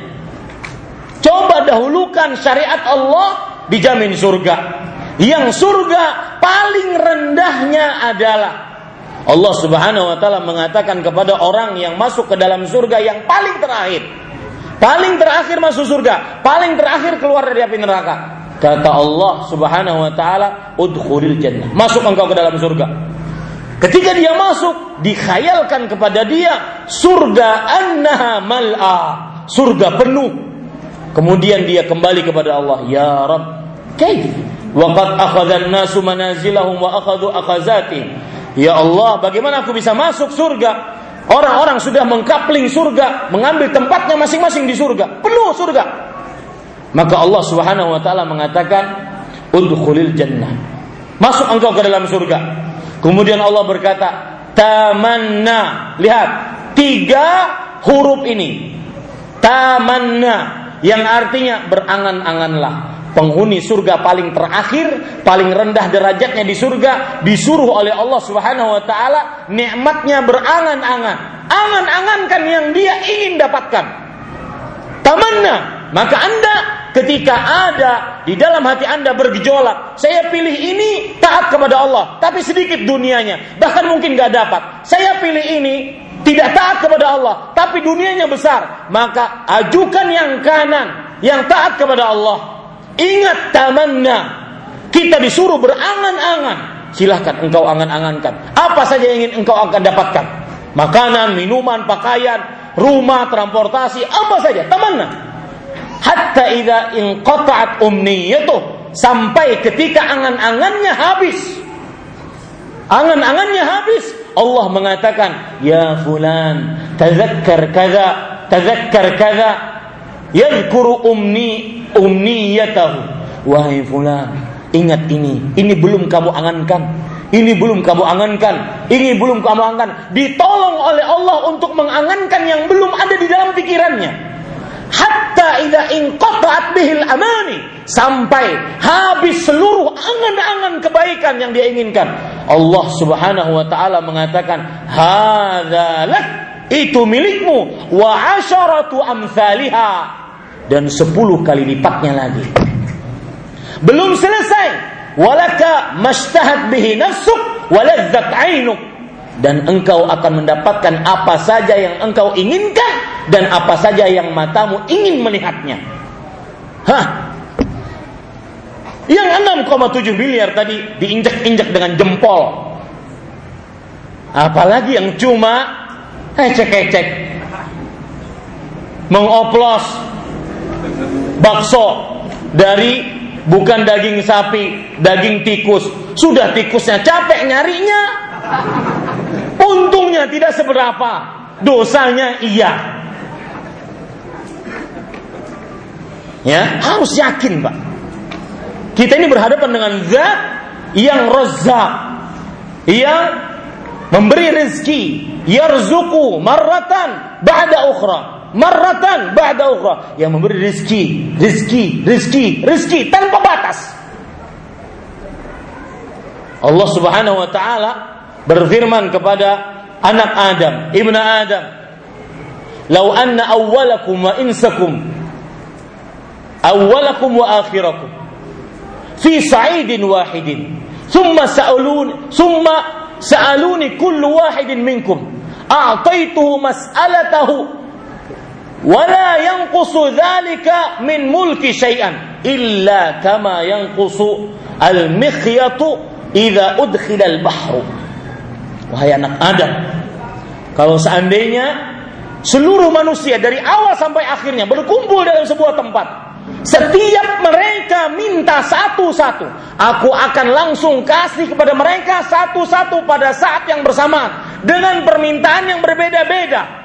Coba dahulukan syariat Allah dijamin surga. Yang surga paling rendahnya adalah Allah Subhanahu wa taala mengatakan kepada orang yang masuk ke dalam surga yang paling terakhir. Paling terakhir masuk surga, paling terakhir keluar dari api neraka. Kata Allah Subhanahu wa taala, "Udkhulil jannah." Masuk engkau ke dalam surga. Ketika dia masuk, dikhayalkan kepada dia surga annaha mal'a, surga penuh. kemudian dia kembali kepada Allah, "Ya Rabb, kaif? Waqad akhadha an-nasu manazilahum wa akhadhu akhazati." Ya Allah, bagaimana aku bisa masuk surga? Orang-orang sudah mengkapling surga, mengambil tempatnya masing-masing di surga, penuh surga. Maka Allah Subhanahu wa taala mengatakan, "Udkhulil jannah." Masuk engkau ke dalam surga. Kemudian Allah berkata, "Tamanna." Lihat, tiga huruf ini. Tamanna yang artinya berangan-anganlah penghuni surga paling terakhir, paling rendah derajatnya di surga, disuruh oleh Allah Subhanahu wa taala nikmatnya berangan-angan. Angan-angankan yang dia ingin dapatkan. Tamanna, maka Anda ketika ada di dalam hati Anda bergejolak, saya pilih ini taat kepada Allah, tapi sedikit dunianya, bahkan mungkin gak dapat. Saya pilih ini tidak taat kepada Allah, tapi dunianya besar, maka ajukan yang kanan, yang taat kepada Allah. Ingat tamanna, kita disuruh berangan-angan. Silahkan engkau angan-angankan. Apa saja yang ingin engkau akan dapatkan. Makanan, minuman, pakaian, rumah, transportasi, apa saja. Tamanna. Hatta idza inqata'at umniyatuh sampai ketika angan-angannya habis. Angan-angannya habis, Allah mengatakan, "Ya fulan, tazakkar kaza, tazakkar kaza." Yadhkuru umni umniyatahu. Wahai fulan, ingat ini. Ini belum kamu angankan. Ini belum kamu angankan. Ini belum kamu angankan. Ditolong oleh Allah untuk mengangankan yang belum ada di dalam pikirannya. Hatta idza inqata'at bihil amani sampai habis seluruh angan-angan kebaikan yang dia inginkan. Allah Subhanahu wa taala mengatakan, "Hadza lak itu milikmu wa asyaratu amsalha dan sepuluh kali lipatnya lagi. Belum selesai. Walaka mashtahat bihi nafsuk waladzat ainuk dan engkau akan mendapatkan apa saja yang engkau inginkan dan apa saja yang matamu ingin melihatnya. Hah? Yang 6,7 miliar tadi diinjak-injak dengan jempol. Apalagi yang cuma ecek-ecek. Mengoplos bakso dari bukan daging sapi, daging tikus. Sudah tikusnya capek nyarinya. Untungnya tidak seberapa, dosanya iya. Ya, harus yakin, Pak. Kita ini berhadapan dengan zat yang rozak, yang memberi rezeki, yarzuku marratan ba'da ukhra, marratan ba'da ukhra, yang memberi rezeki, rezeki, rezeki, rezeki tanpa batas. Allah Subhanahu wa taala berfirman kepada anak Adam, ibnu Adam, "Lau anna awwalakum wa insakum awwalakum wa akhirakum fi sa'idin wahidin thumma sa'alun thumma sa'aluni kullu wahidin minkum a'taituhu mas'alatahu wala yanqusu dzalika min mulki syai'an illa kama yanqusu al-mikhyatu idza udkhila al-bahru wahai anak Adam kalau seandainya seluruh manusia dari awal sampai akhirnya berkumpul dalam sebuah tempat setiap mereka minta satu-satu aku akan langsung kasih kepada mereka satu-satu pada saat yang bersamaan dengan permintaan yang berbeda-beda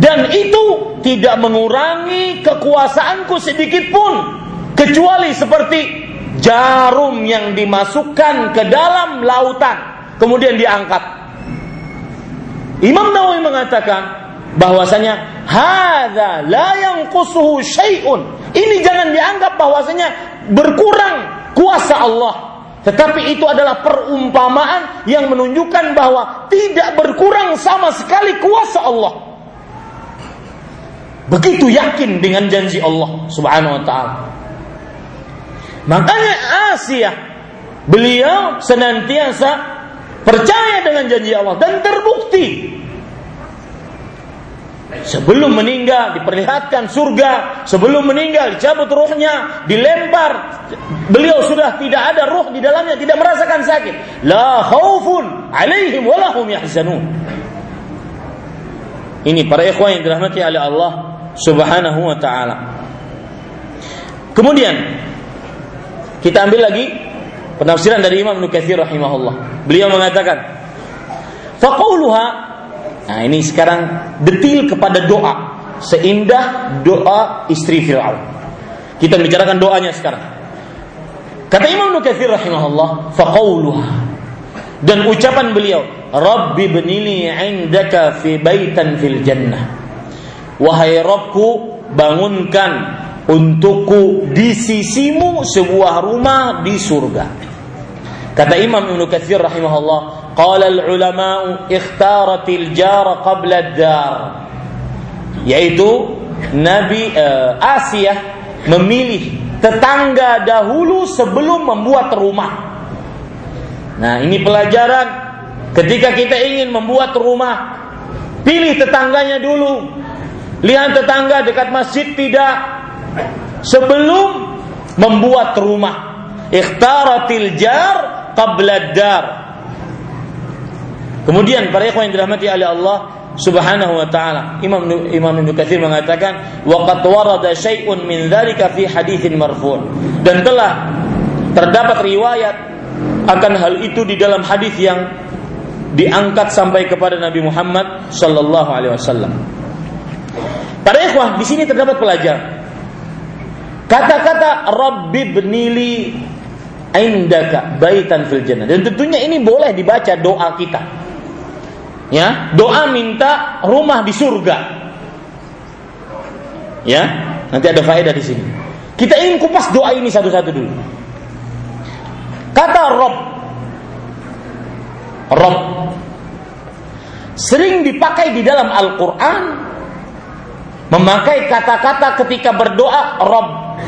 dan itu tidak mengurangi kekuasaanku sedikit pun kecuali seperti jarum yang dimasukkan ke dalam lautan kemudian diangkat. Imam Nawawi mengatakan bahwasanya hadza la yanqusuhu syai'un. Ini jangan dianggap bahwasanya berkurang kuasa Allah. Tetapi itu adalah perumpamaan yang menunjukkan bahwa tidak berkurang sama sekali kuasa Allah. Begitu yakin dengan janji Allah Subhanahu wa taala. Makanya Asia beliau senantiasa percaya dengan janji Allah dan terbukti Sebelum meninggal diperlihatkan surga, sebelum meninggal dicabut ruhnya, dilempar. Beliau sudah tidak ada ruh di dalamnya, tidak merasakan sakit. La khaufun alaihim wa lahum yahzanun. Ini para ikhwan yang dirahmati oleh Allah Subhanahu wa taala. Kemudian kita ambil lagi penafsiran dari Imam Nukathir rahimahullah. Beliau mengatakan, "Faqauluha" Nah, ini sekarang detil kepada doa seindah doa istri Firaun. Kita bicarakan doanya sekarang. Kata Imam Nukathir rahimahullah, "Faqauluha" dan ucapan beliau, "Rabbi benili 'indaka fi baitan fil jannah." Wahai Robku, bangunkan untukku di sisimu sebuah rumah di surga. Kata Imam Ibnu Katsir rahimahullah, qala al-ulama'u ikhtaratil jar qabla ad-dar. Yaitu Nabi uh, Asia memilih tetangga dahulu sebelum membuat rumah. Nah, ini pelajaran ketika kita ingin membuat rumah, pilih tetangganya dulu Lihat tetangga dekat masjid tidak sebelum membuat rumah. Ikhtaratil jar qabla dar. Kemudian para ikhwan yang dirahmati oleh Allah Subhanahu wa taala. Imam Imam Ibnu Katsir mengatakan wa qad warada syai'un min dzalika fi haditsin marfu' dan telah terdapat riwayat akan hal itu di dalam hadis yang diangkat sampai kepada Nabi Muhammad sallallahu alaihi wasallam. Para ikhwah, di sini terdapat pelajaran. Kata-kata Rabbi benili indaka baitan fil jannah. Dan tentunya ini boleh dibaca doa kita. Ya, doa minta rumah di surga. Ya, nanti ada faedah di sini. Kita ingin kupas doa ini satu-satu dulu. Kata Rob, Rob sering dipakai di dalam Al-Quran Memakai kata-kata ketika berdoa Rob.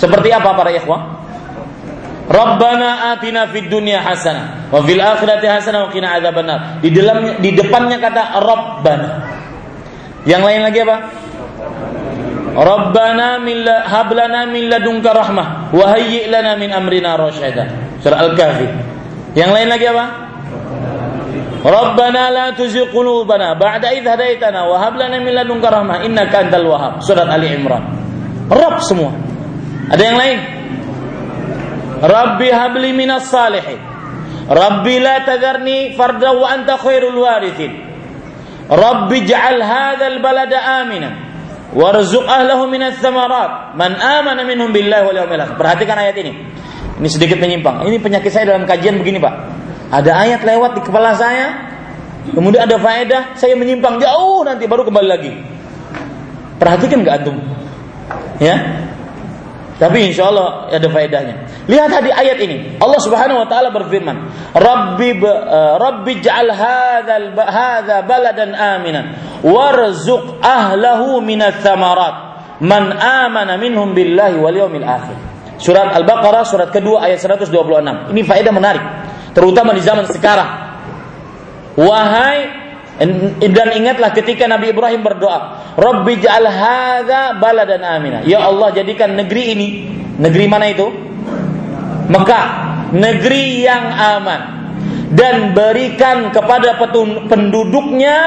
Seperti apa para ikhwah? Rabbana atina fid dunya hasanah wa fil akhirati hasanah wa qina adzabannar. Di dalamnya di depannya kata Rabbana. Yang lain lagi apa? Rabbana min hablana min ladunka rahmah wa hayyi lana min amrina rasyada. Surah Al-Kahfi. Yang lain lagi apa? Rabbana la tuzigh qulubana ba'da idh hadaitana wa hab lana min ladunka rahmah innaka antal wahhab. Surat Ali Imran. Rabb semua. Ada yang lain? Rabbi habli minas salihin. Rabbi la tadharni farda wa anta khairul warithin. Rabbi ja'al hadzal balada amina warzuq ahlahu minas thamarat man amana minhum billahi wal yawmil akhir. Perhatikan ayat ini. Ini sedikit menyimpang. Ini penyakit saya dalam kajian begini, Pak. Ada ayat lewat di kepala saya, kemudian ada faedah, saya menyimpang jauh nanti baru kembali lagi. Perhatikan gak antum? Ya, tapi insya Allah ada faedahnya. Lihat tadi ayat ini. Allah Subhanahu wa taala berfirman, "Rabbi uh, Rabbi ja'al hadzal hadza baladan aminan warzuq ahlahu minats tsamarat man amana minhum billahi wal yawmil akhir." Surat Al-Baqarah surat kedua ayat 126. Ini faedah menarik terutama di zaman sekarang. Wahai dan ingatlah ketika Nabi Ibrahim berdoa, Rabbi ja'al hadza baladan amina. Ya Allah jadikan negeri ini, negeri mana itu? Mekah, negeri yang aman dan berikan kepada penduduknya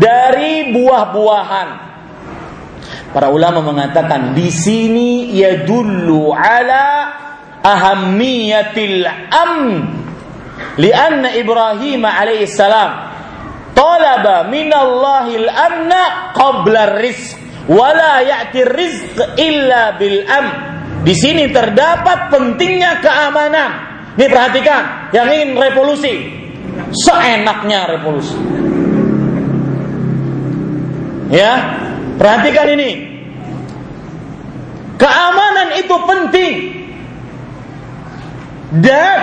dari buah-buahan. Para ulama mengatakan di sini ya dulu ala ahammiyatil amn Lianna Ibrahim alaihissalam talaba minallahil amna qabla rizq wala ya'ti rizq illa bil am. Di sini terdapat pentingnya keamanan. Nih perhatikan, yang ingin revolusi, seenaknya revolusi. Ya, perhatikan ini. Keamanan itu penting. Dan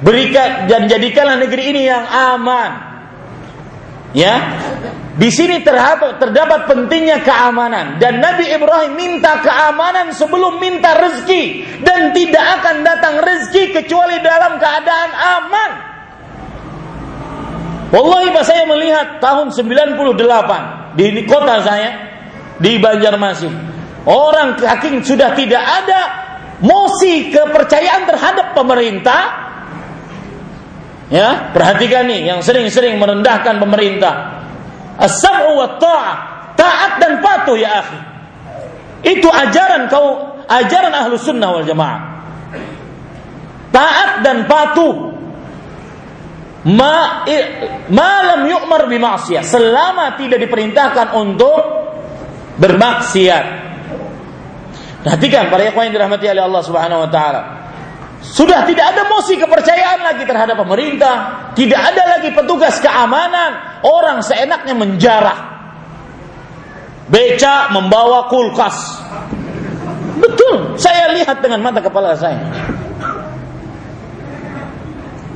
Berikan dan jadikanlah negeri ini yang aman. Ya. Di sini terdapat, terdapat pentingnya keamanan dan Nabi Ibrahim minta keamanan sebelum minta rezeki dan tidak akan datang rezeki kecuali dalam keadaan aman. Wallahi Pak saya melihat tahun 98 di kota saya di Banjarmasin. Orang kaki sudah tidak ada mosi kepercayaan terhadap pemerintah Ya, perhatikan nih yang sering-sering merendahkan pemerintah. As-sam'u wa ta'ah, Taat dan patuh ya akhi. Itu ajaran kau, ajaran ahlu sunnah wal jamaah. Taat dan patuh. Ma, malam yu'mar bimaksiyah. Selama tidak diperintahkan untuk bermaksiat. Perhatikan para ikhwan yang dirahmati oleh Allah Subhanahu wa taala. Sudah tidak ada mosi kepercayaan lagi terhadap pemerintah, tidak ada lagi petugas keamanan, orang seenaknya menjarah. Beca membawa kulkas. Betul, saya lihat dengan mata kepala saya.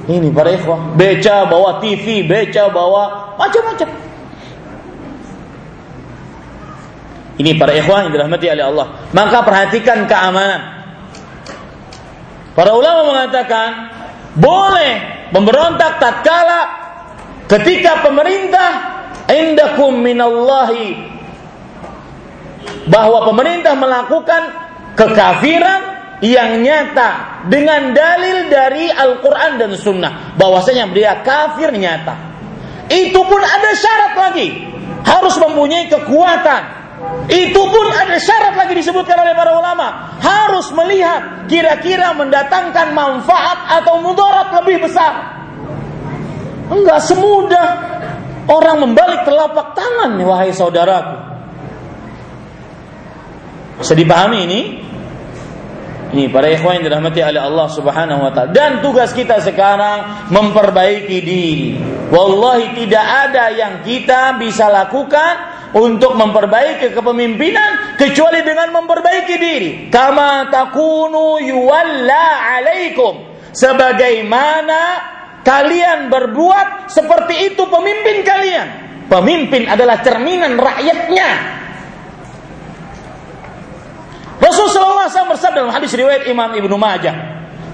Ini para ikhwah, beca bawa TV, beca bawa macam-macam. Ini para ikhwah yang dirahmati oleh Allah. Maka perhatikan keamanan. Para ulama mengatakan boleh memberontak tatkala ketika pemerintah indakum minallahi bahwa pemerintah melakukan kekafiran yang nyata dengan dalil dari Al-Quran dan Sunnah. Bahwasanya dia kafir nyata. Itu pun ada syarat lagi. Harus mempunyai kekuatan itu pun ada syarat lagi disebutkan oleh para ulama. Harus melihat kira-kira mendatangkan manfaat atau mudarat lebih besar. Enggak semudah orang membalik telapak tangan, wahai saudaraku. Bisa dipahami ini? Ini para ikhwan yang dirahmati oleh Allah Subhanahu wa taala. Dan tugas kita sekarang memperbaiki diri. Wallahi tidak ada yang kita bisa lakukan untuk memperbaiki kepemimpinan kecuali dengan memperbaiki diri. Kama takunu yuwalla alaikum. Sebagaimana kalian berbuat seperti itu pemimpin kalian. Pemimpin adalah cerminan rakyatnya. Rasulullah SAW bersabda dalam hadis riwayat Imam Ibnu Majah,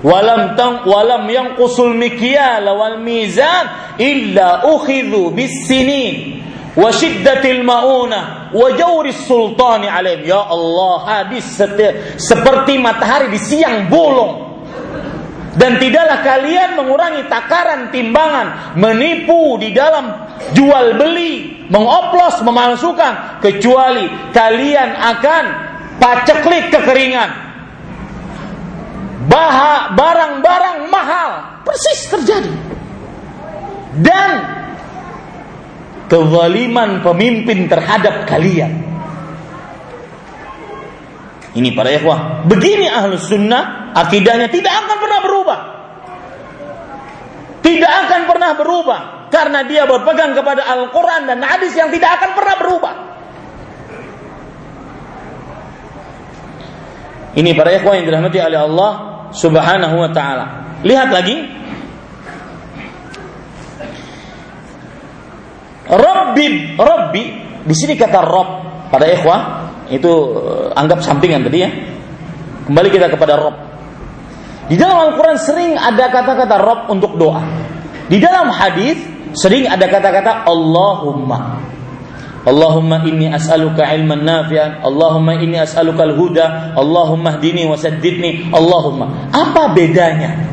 "Walam tang walam yang kusul mikyal wal mizan illa ukhidhu bis sinin." Wa syiddatil mauna wa sultani alaihim. Ya Allah hadis seperti matahari di siang bolong dan tidaklah kalian mengurangi takaran timbangan menipu di dalam jual beli mengoplos memalsukan kecuali kalian akan paceklik kekeringan. Barang-barang mahal persis terjadi. Dan kezaliman pemimpin terhadap kalian. Ini para ikhwah. Begini ahlus sunnah, akidahnya tidak akan pernah berubah. Tidak akan pernah berubah. Karena dia berpegang kepada Al-Quran dan hadis yang tidak akan pernah berubah. Ini para ikhwah yang dirahmati oleh Allah subhanahu wa ta'ala. Lihat lagi Rabbi, Rabbi di sini kata Rob pada ikhwah itu eh, anggap sampingan tadi ya. Kembali kita kepada Rob. Di dalam Al-Quran sering ada kata-kata Rob untuk doa. Di dalam hadis sering ada kata-kata Allahumma. Allahumma inni as'aluka ilman nafi'an Allahumma inni as'aluka al-huda Allahumma hdini wa saddidni Allahumma Apa bedanya?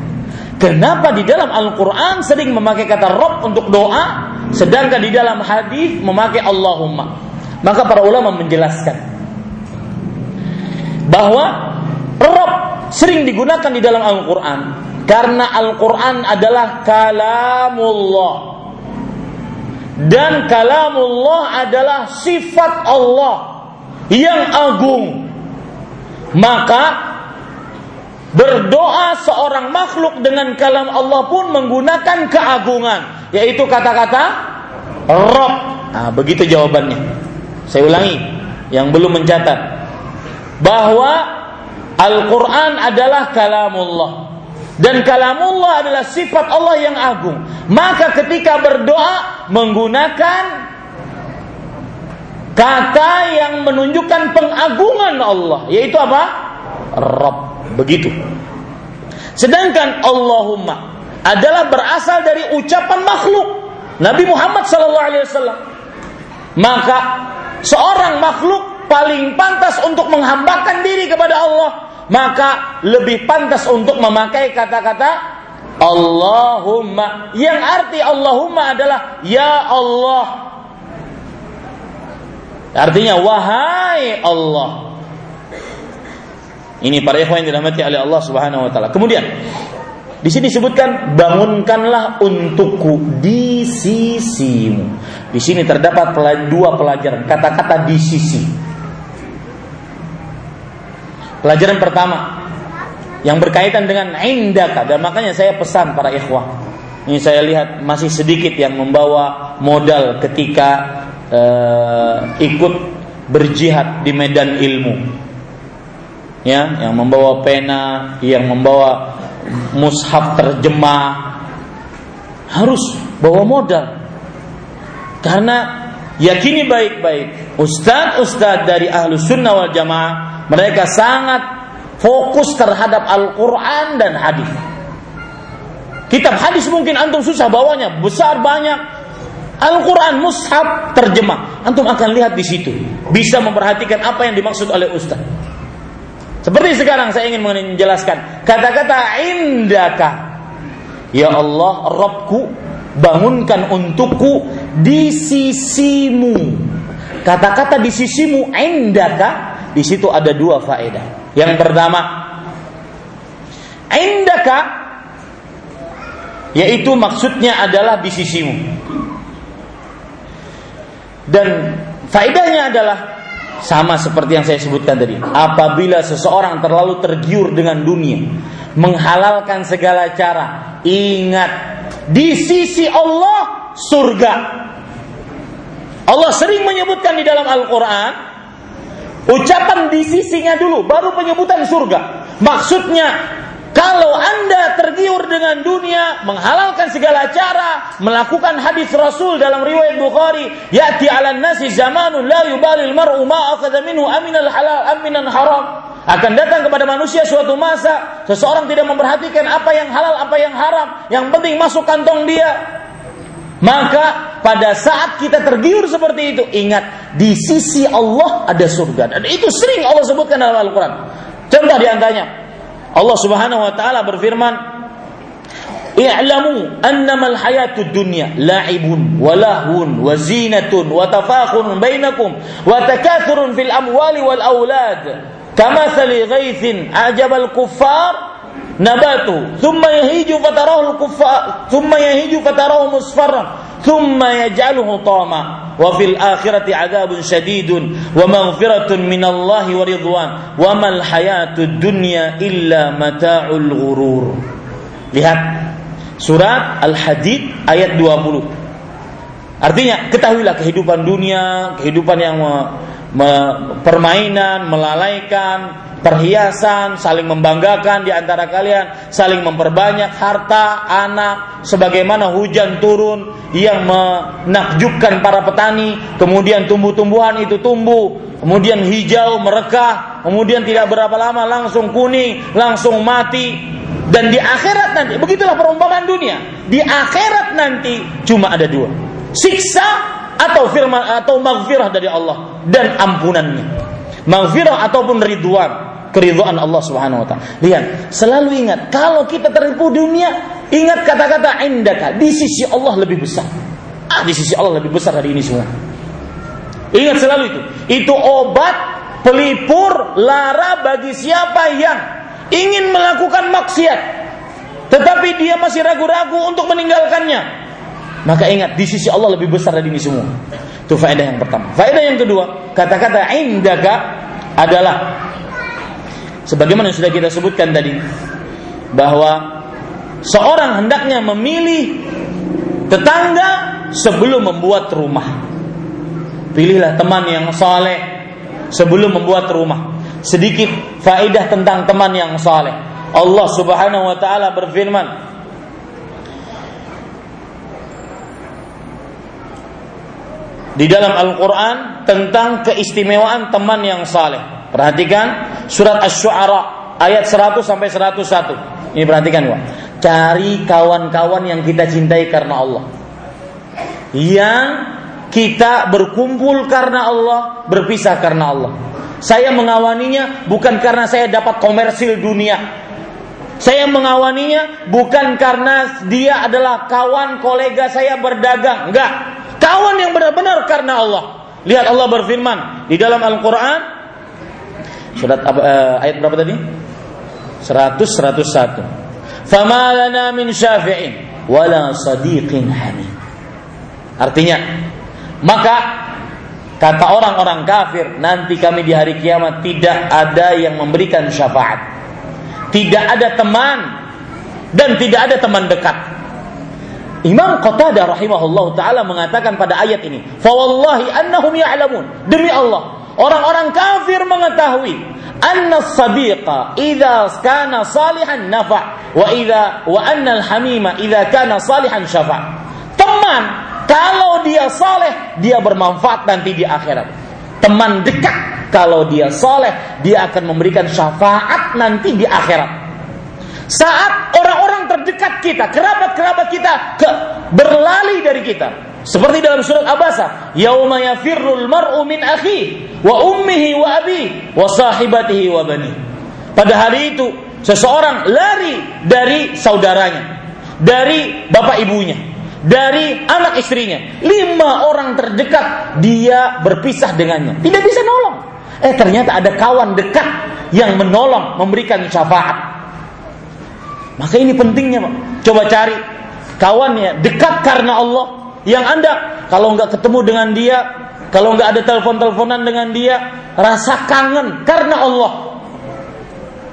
Kenapa di dalam Al-Quran sering memakai kata Rob untuk doa Sedangkan di dalam hadis memakai Allahumma. Maka para ulama menjelaskan bahwa Rob sering digunakan di dalam Al-Quran karena Al-Quran adalah kalamullah dan kalamullah adalah sifat Allah yang agung maka berdoa seorang makhluk dengan kalam Allah pun menggunakan keagungan yaitu kata-kata Rob. Nah, begitu jawabannya. Saya ulangi yang belum mencatat bahwa Al-Quran adalah kalamullah dan kalamullah adalah sifat Allah yang agung. Maka ketika berdoa menggunakan kata yang menunjukkan pengagungan Allah, yaitu apa? Rob. Begitu. Sedangkan Allahumma adalah berasal dari ucapan makhluk Nabi Muhammad SAW. Maka seorang makhluk paling pantas untuk menghambakan diri kepada Allah, maka lebih pantas untuk memakai kata-kata Allahumma yang arti Allahumma adalah ya Allah. Artinya wahai Allah. Ini para ikhwan yang dirahmati oleh Allah Subhanahu wa taala. Kemudian di sini disebutkan bangunkanlah untukku di sisimu. Di sini terdapat dua pelajaran kata-kata di sisi. Pelajaran pertama yang berkaitan dengan indaka dan makanya saya pesan para ikhwah. Ini saya lihat masih sedikit yang membawa modal ketika uh, ikut berjihad di medan ilmu ya yang membawa pena, yang membawa mushaf terjemah harus bawa modal. Karena yakini baik-baik, ustadz-ustadz dari ahlu sunnah wal jamaah mereka sangat fokus terhadap Al-Quran dan hadis. Kitab hadis mungkin antum susah bawanya, besar banyak. Al-Quran mushaf terjemah, antum akan lihat di situ. Bisa memperhatikan apa yang dimaksud oleh ustaz. Seperti sekarang saya ingin menjelaskan kata-kata indaka. Ya Allah, Robku, bangunkan untukku di sisimu. Kata-kata di sisimu indaka, di situ ada dua faedah. Yang pertama, indaka yaitu maksudnya adalah di sisimu. Dan faedahnya adalah sama seperti yang saya sebutkan tadi. Apabila seseorang terlalu tergiur dengan dunia, menghalalkan segala cara, ingat di sisi Allah surga. Allah sering menyebutkan di dalam Al-Quran Ucapan di sisinya dulu Baru penyebutan surga Maksudnya kalau Anda tergiur dengan dunia, menghalalkan segala cara, melakukan hadis Rasul dalam riwayat Bukhari, ya'ti 'ala nasi zamanun la yubalil mar'u ma akhadha minhu aminal halal aminan haram. Akan datang kepada manusia suatu masa, seseorang tidak memperhatikan apa yang halal, apa yang haram, yang penting masuk kantong dia. Maka pada saat kita tergiur seperti itu, ingat di sisi Allah ada surga dan itu sering Allah sebutkan dalam Al-Qur'an. Contoh di antaranya, Allah Subhanahu wa taala berfirman, "I'lamu annamal hayatud dunya la'ibun wa lahun wa zinatun wa tafakhurun bainakum wa takathurun fil amwali wal aulad." Kamathali ghaithin ajabal kuffar nabatu thumma yahiju fatarahu al-kuffar thumma yahiju fatarahu musfarran thumma yaj'aluhu tama وفي الآخرة عذاب شديد ومغفرة من الله ورضوان وما الحياة الدنيا إلا متاع الغرور Lihat surat Al-Hadid ayat 20 Artinya ketahuilah kehidupan dunia Kehidupan yang permainan, melalaikan perhiasan, saling membanggakan di antara kalian, saling memperbanyak harta, anak, sebagaimana hujan turun yang menakjubkan para petani, kemudian tumbuh-tumbuhan itu tumbuh, kemudian hijau, merekah, kemudian tidak berapa lama langsung kuning, langsung mati, dan di akhirat nanti, begitulah perumpamaan dunia. Di akhirat nanti cuma ada dua. Siksa atau firman atau maghfirah dari Allah dan ampunannya. Maghfirah ataupun ridwan, keridhaan Allah Subhanahu wa taala. Lihat, selalu ingat kalau kita tertipu dunia, ingat kata-kata indaka di sisi Allah lebih besar. Ah, di sisi Allah lebih besar dari ini semua. Ingat selalu itu. Itu obat pelipur lara bagi siapa yang ingin melakukan maksiat tetapi dia masih ragu-ragu untuk meninggalkannya maka ingat di sisi Allah lebih besar dari ini semua. Itu faedah yang pertama. Faedah yang kedua, kata-kata indaka adalah sebagaimana sudah kita sebutkan tadi bahwa seorang hendaknya memilih tetangga sebelum membuat rumah. Pilihlah teman yang saleh sebelum membuat rumah. Sedikit faedah tentang teman yang saleh. Allah Subhanahu wa taala berfirman, di dalam Al-Quran tentang keistimewaan teman yang saleh. Perhatikan surat Asy-Syu'ara ayat 100 sampai 101. Ini perhatikan Pak. Cari kawan-kawan yang kita cintai karena Allah. Yang kita berkumpul karena Allah, berpisah karena Allah. Saya mengawaninya bukan karena saya dapat komersil dunia. Saya mengawaninya bukan karena dia adalah kawan kolega saya berdagang. Enggak. Kawan yang benar-benar karena Allah. Lihat Allah berfirman di dalam Al-Qur'an surat uh, ayat berapa tadi? 100 101. Fama lana min syafi'in wala sadiqin hamid. Artinya, maka kata orang-orang kafir, nanti kami di hari kiamat tidak ada yang memberikan syafaat. Tidak ada teman dan tidak ada teman dekat. Imam Qatadah rahimahullah taala mengatakan pada ayat ini, "Fa wallahi annahum ya'lamun." Demi Allah, orang-orang kafir mengetahui anna sadiqa idza kana salihan nafa wa idza wa anna al-hamima idza kana salihan syafa. Teman kalau dia saleh dia bermanfaat nanti di akhirat. Teman dekat kalau dia saleh dia akan memberikan syafaat nanti di akhirat. Saat orang-orang terdekat kita, kerabat-kerabat kita ke, berlari dari kita. Seperti dalam surat Abasa, "Yauma yafirrul mar'u min akhi wa ummihi wa abi wa sahibatihi wa bani." Pada hari itu, seseorang lari dari saudaranya, dari bapak ibunya, dari anak istrinya. Lima orang terdekat dia berpisah dengannya. Tidak bisa nolong. Eh ternyata ada kawan dekat yang menolong, memberikan syafaat. Maka ini pentingnya Pak. Coba cari kawannya dekat karena Allah yang Anda kalau nggak ketemu dengan dia, kalau nggak ada telepon-teleponan dengan dia, rasa kangen karena Allah.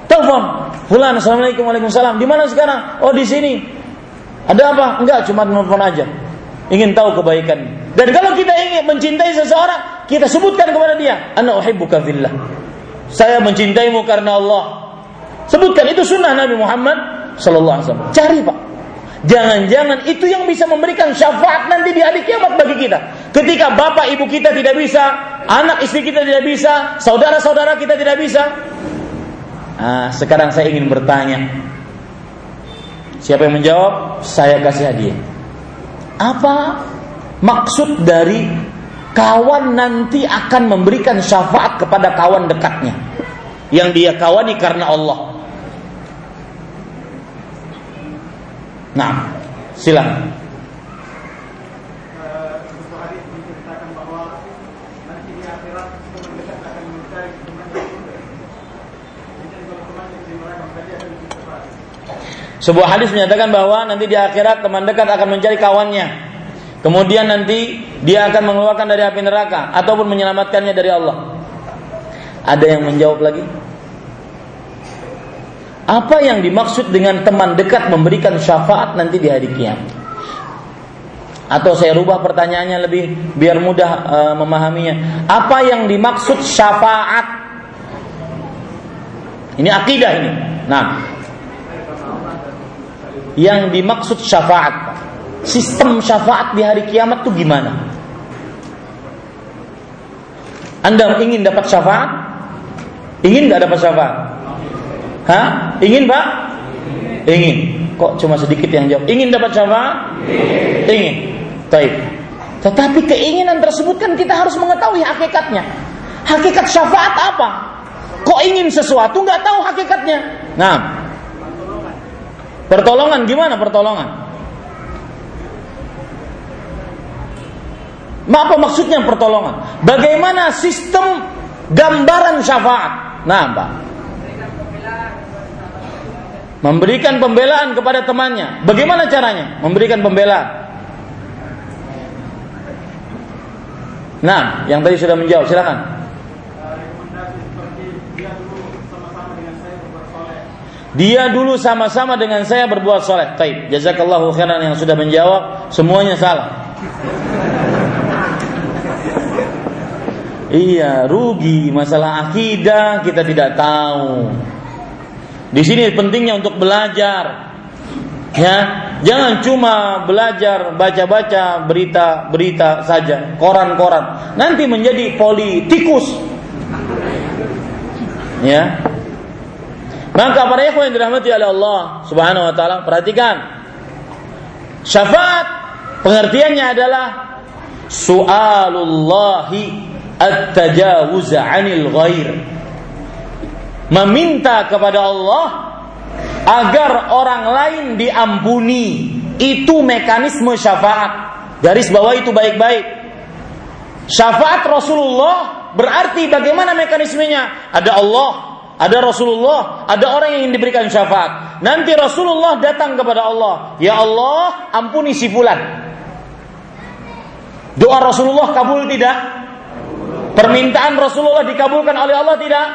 Telepon, Fulan, Assalamualaikum, Waalaikumsalam. Di mana sekarang? Oh di sini. Ada apa? Enggak, cuma telepon aja. Ingin tahu kebaikan. Dan kalau kita ingin mencintai seseorang, kita sebutkan kepada dia, Ana uhibbuka fillah. Saya mencintaimu karena Allah. Sebutkan itu sunnah Nabi Muhammad Sallallahu Alaihi Wasallam. Cari pak. Jangan-jangan itu yang bisa memberikan syafaat nanti di hari kiamat bagi kita. Ketika bapak ibu kita tidak bisa, anak istri kita tidak bisa, saudara-saudara kita tidak bisa. Nah, sekarang saya ingin bertanya. Siapa yang menjawab? Saya kasih hadiah. Apa maksud dari kawan nanti akan memberikan syafaat kepada kawan dekatnya? Yang dia kawani karena Allah. Nah, silakan. Sebuah hadis menyatakan bahwa nanti di akhirat teman dekat akan mencari kawannya. Kemudian nanti dia akan mengeluarkan dari api neraka ataupun menyelamatkannya dari Allah. Ada yang menjawab lagi? Apa yang dimaksud dengan teman dekat memberikan syafaat nanti di hari kiamat? Atau saya rubah pertanyaannya lebih biar mudah uh, memahaminya. Apa yang dimaksud syafaat? Ini akidah ini. Nah, yang dimaksud syafaat, sistem syafaat di hari kiamat itu gimana? Anda ingin dapat syafaat? Ingin nggak dapat syafaat? Hah? Ingin Pak? Ingin. Kok cuma sedikit yang jawab? Ingin dapat syafaat? Ingin. Baik. Tetapi keinginan tersebut kan kita harus mengetahui hakikatnya. Hakikat syafaat apa? Kok ingin sesuatu nggak tahu hakikatnya? Nah, pertolongan gimana pertolongan? Apa maksudnya pertolongan? Bagaimana sistem gambaran syafaat? Nah, Pak. Memberikan pembelaan kepada temannya. Bagaimana caranya? Memberikan pembelaan. Nah, yang tadi sudah menjawab, silakan. Dia dulu sama-sama dengan saya berbuat soleh. Taib. Jazakallahu khairan yang sudah menjawab. Semuanya salah. iya, rugi. Masalah akidah kita tidak tahu. Di sini pentingnya untuk belajar. Ya, jangan cuma belajar baca-baca berita-berita saja, koran-koran. Nanti menjadi politikus. Ya. Maka para ikhwan yang dirahmati oleh Allah Subhanahu wa taala, perhatikan. Syafaat pengertiannya adalah su'alullahi at-tajawuz 'anil ghair meminta kepada Allah agar orang lain diampuni. Itu mekanisme syafaat. Garis bawah itu baik-baik. Syafaat Rasulullah berarti bagaimana mekanismenya? Ada Allah, ada Rasulullah, ada orang yang diberikan syafaat. Nanti Rasulullah datang kepada Allah, "Ya Allah, ampuni si fulan." Doa Rasulullah kabul tidak? Permintaan Rasulullah dikabulkan oleh Allah tidak?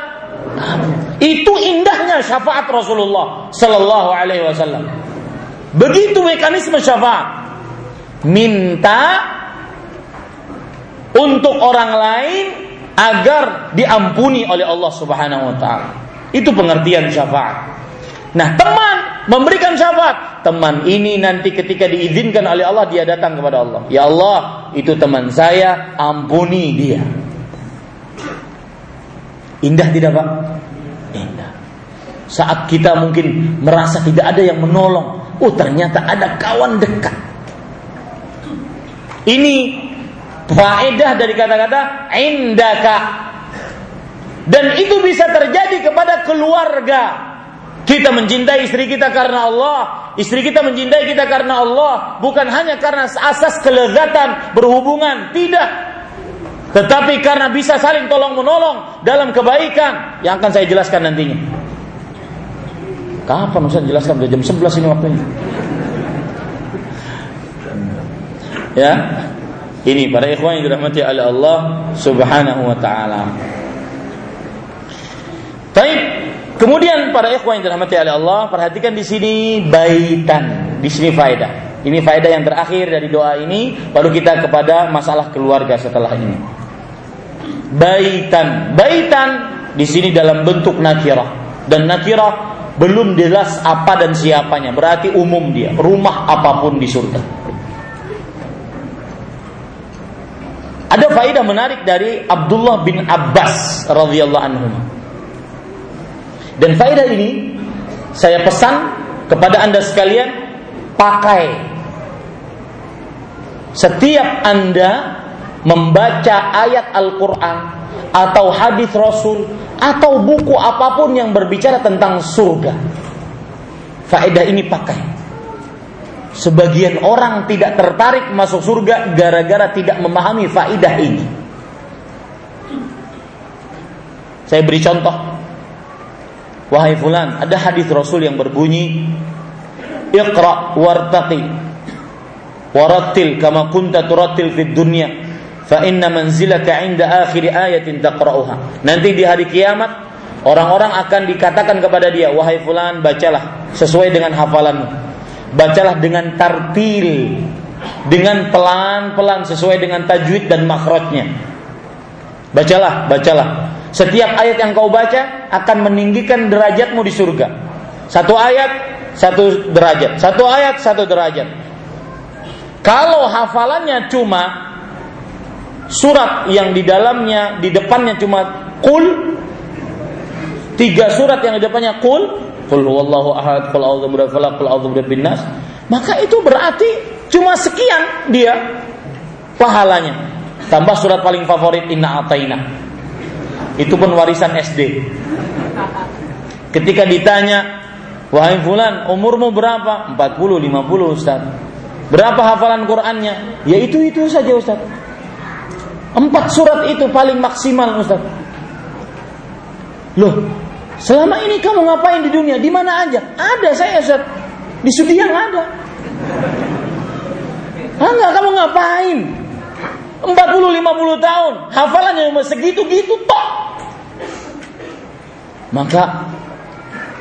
Itu indahnya syafaat Rasulullah sallallahu alaihi wasallam. Begitu mekanisme syafaat. Minta untuk orang lain agar diampuni oleh Allah Subhanahu wa taala. Itu pengertian syafaat. Nah, teman memberikan syafaat. Teman ini nanti ketika diizinkan oleh Allah dia datang kepada Allah. Ya Allah, itu teman saya, ampuni dia. Indah tidak, Pak? Indah. Saat kita mungkin merasa tidak ada yang menolong, oh ternyata ada kawan dekat. Ini faedah dari kata-kata indaka. Dan itu bisa terjadi kepada keluarga. Kita mencintai istri kita karena Allah, istri kita mencintai kita karena Allah, bukan hanya karena asas kelezatan berhubungan, tidak. Tetapi karena bisa saling tolong menolong dalam kebaikan yang akan saya jelaskan nantinya. Kapan Ustaz jelaskan? Udah jam 11 ini waktunya. Ya, ini para ikhwan yang dirahmati oleh Allah Subhanahu wa taala. Baik, kemudian para ikhwan yang dirahmati oleh Allah, perhatikan di sini baitan. Di sini faedah. Ini faedah yang terakhir dari doa ini, baru kita kepada masalah keluarga setelah ini. Baitan. Baitan di sini dalam bentuk nakirah dan nakirah belum jelas apa dan siapanya, berarti umum dia, rumah apa pun di surga. Ada faedah menarik dari Abdullah bin Abbas radhiyallahu anhu. Dan faedah ini saya pesan kepada Anda sekalian pakai setiap Anda membaca ayat Al-Qur'an atau hadis Rasul atau buku apa pun yang berbicara tentang surga. Faedah ini pakai. Sebagian orang tidak tertarik masuk surga gara-gara tidak memahami faidah ini. Saya beri contoh. Wahai fulan, ada hadis Rasul yang berbunyi, "Iqra wartaqi warattil kama kunta turattil fid dunya, fa inna manzilaka 'inda akhir ayatin taqra'uha." Nanti di hari kiamat orang-orang akan dikatakan kepada dia, "Wahai fulan, bacalah sesuai dengan hafalanmu." bacalah dengan tartil dengan pelan-pelan sesuai dengan tajwid dan makhrajnya. Bacalah bacalah. Setiap ayat yang kau baca akan meninggikan derajatmu di surga. Satu ayat satu derajat. Satu ayat satu derajat. Kalau hafalannya cuma surat yang di dalamnya di depannya cuma kul tiga surat yang di depannya kul Qul huwallahu ahad, qul a'udzu birabbil falaq, qul a'udzu birabbin nas. Maka itu berarti cuma sekian dia pahalanya. Tambah surat paling favorit Inna Ataina. Itu pun warisan SD. Ketika ditanya, "Wahai fulan, umurmu berapa?" 40, 50, Ustaz. Berapa hafalan Qur'annya? Ya itu itu saja Ustaz. Empat surat itu paling maksimal Ustaz. Loh, Selama ini kamu ngapain di dunia? Di mana aja? Ada saya Ustaz. Di Sudiang ada. Ah, enggak, kamu ngapain? 40 50 tahun, hafalannya cuma segitu-gitu toh. Maka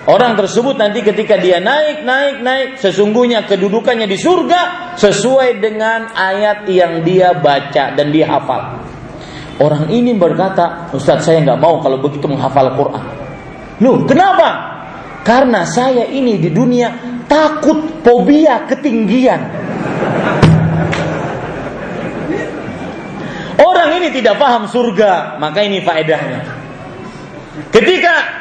orang tersebut nanti ketika dia naik, naik, naik, sesungguhnya kedudukannya di surga sesuai dengan ayat yang dia baca dan dia hafal. Orang ini berkata, Ustaz saya nggak mau kalau begitu menghafal Quran. Loh, kenapa? Karena saya ini di dunia takut fobia ketinggian. Orang ini tidak paham surga, maka ini faedahnya. Ketika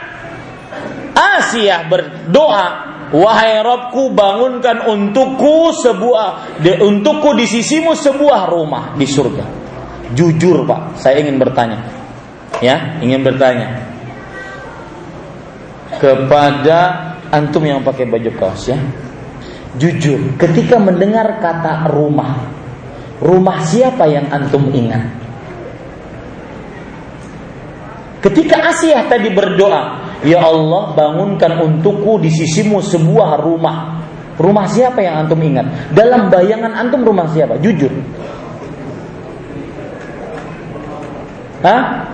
Asia berdoa, wahai Robku bangunkan untukku sebuah, de, untukku di sisimu sebuah rumah di surga. Jujur pak, saya ingin bertanya, ya, ingin bertanya kepada antum yang pakai baju kaos ya. Jujur, ketika mendengar kata rumah, rumah siapa yang antum ingat? Ketika Asia tadi berdoa, Ya Allah bangunkan untukku di sisimu sebuah rumah. Rumah siapa yang antum ingat? Dalam bayangan antum rumah siapa? Jujur. Hah?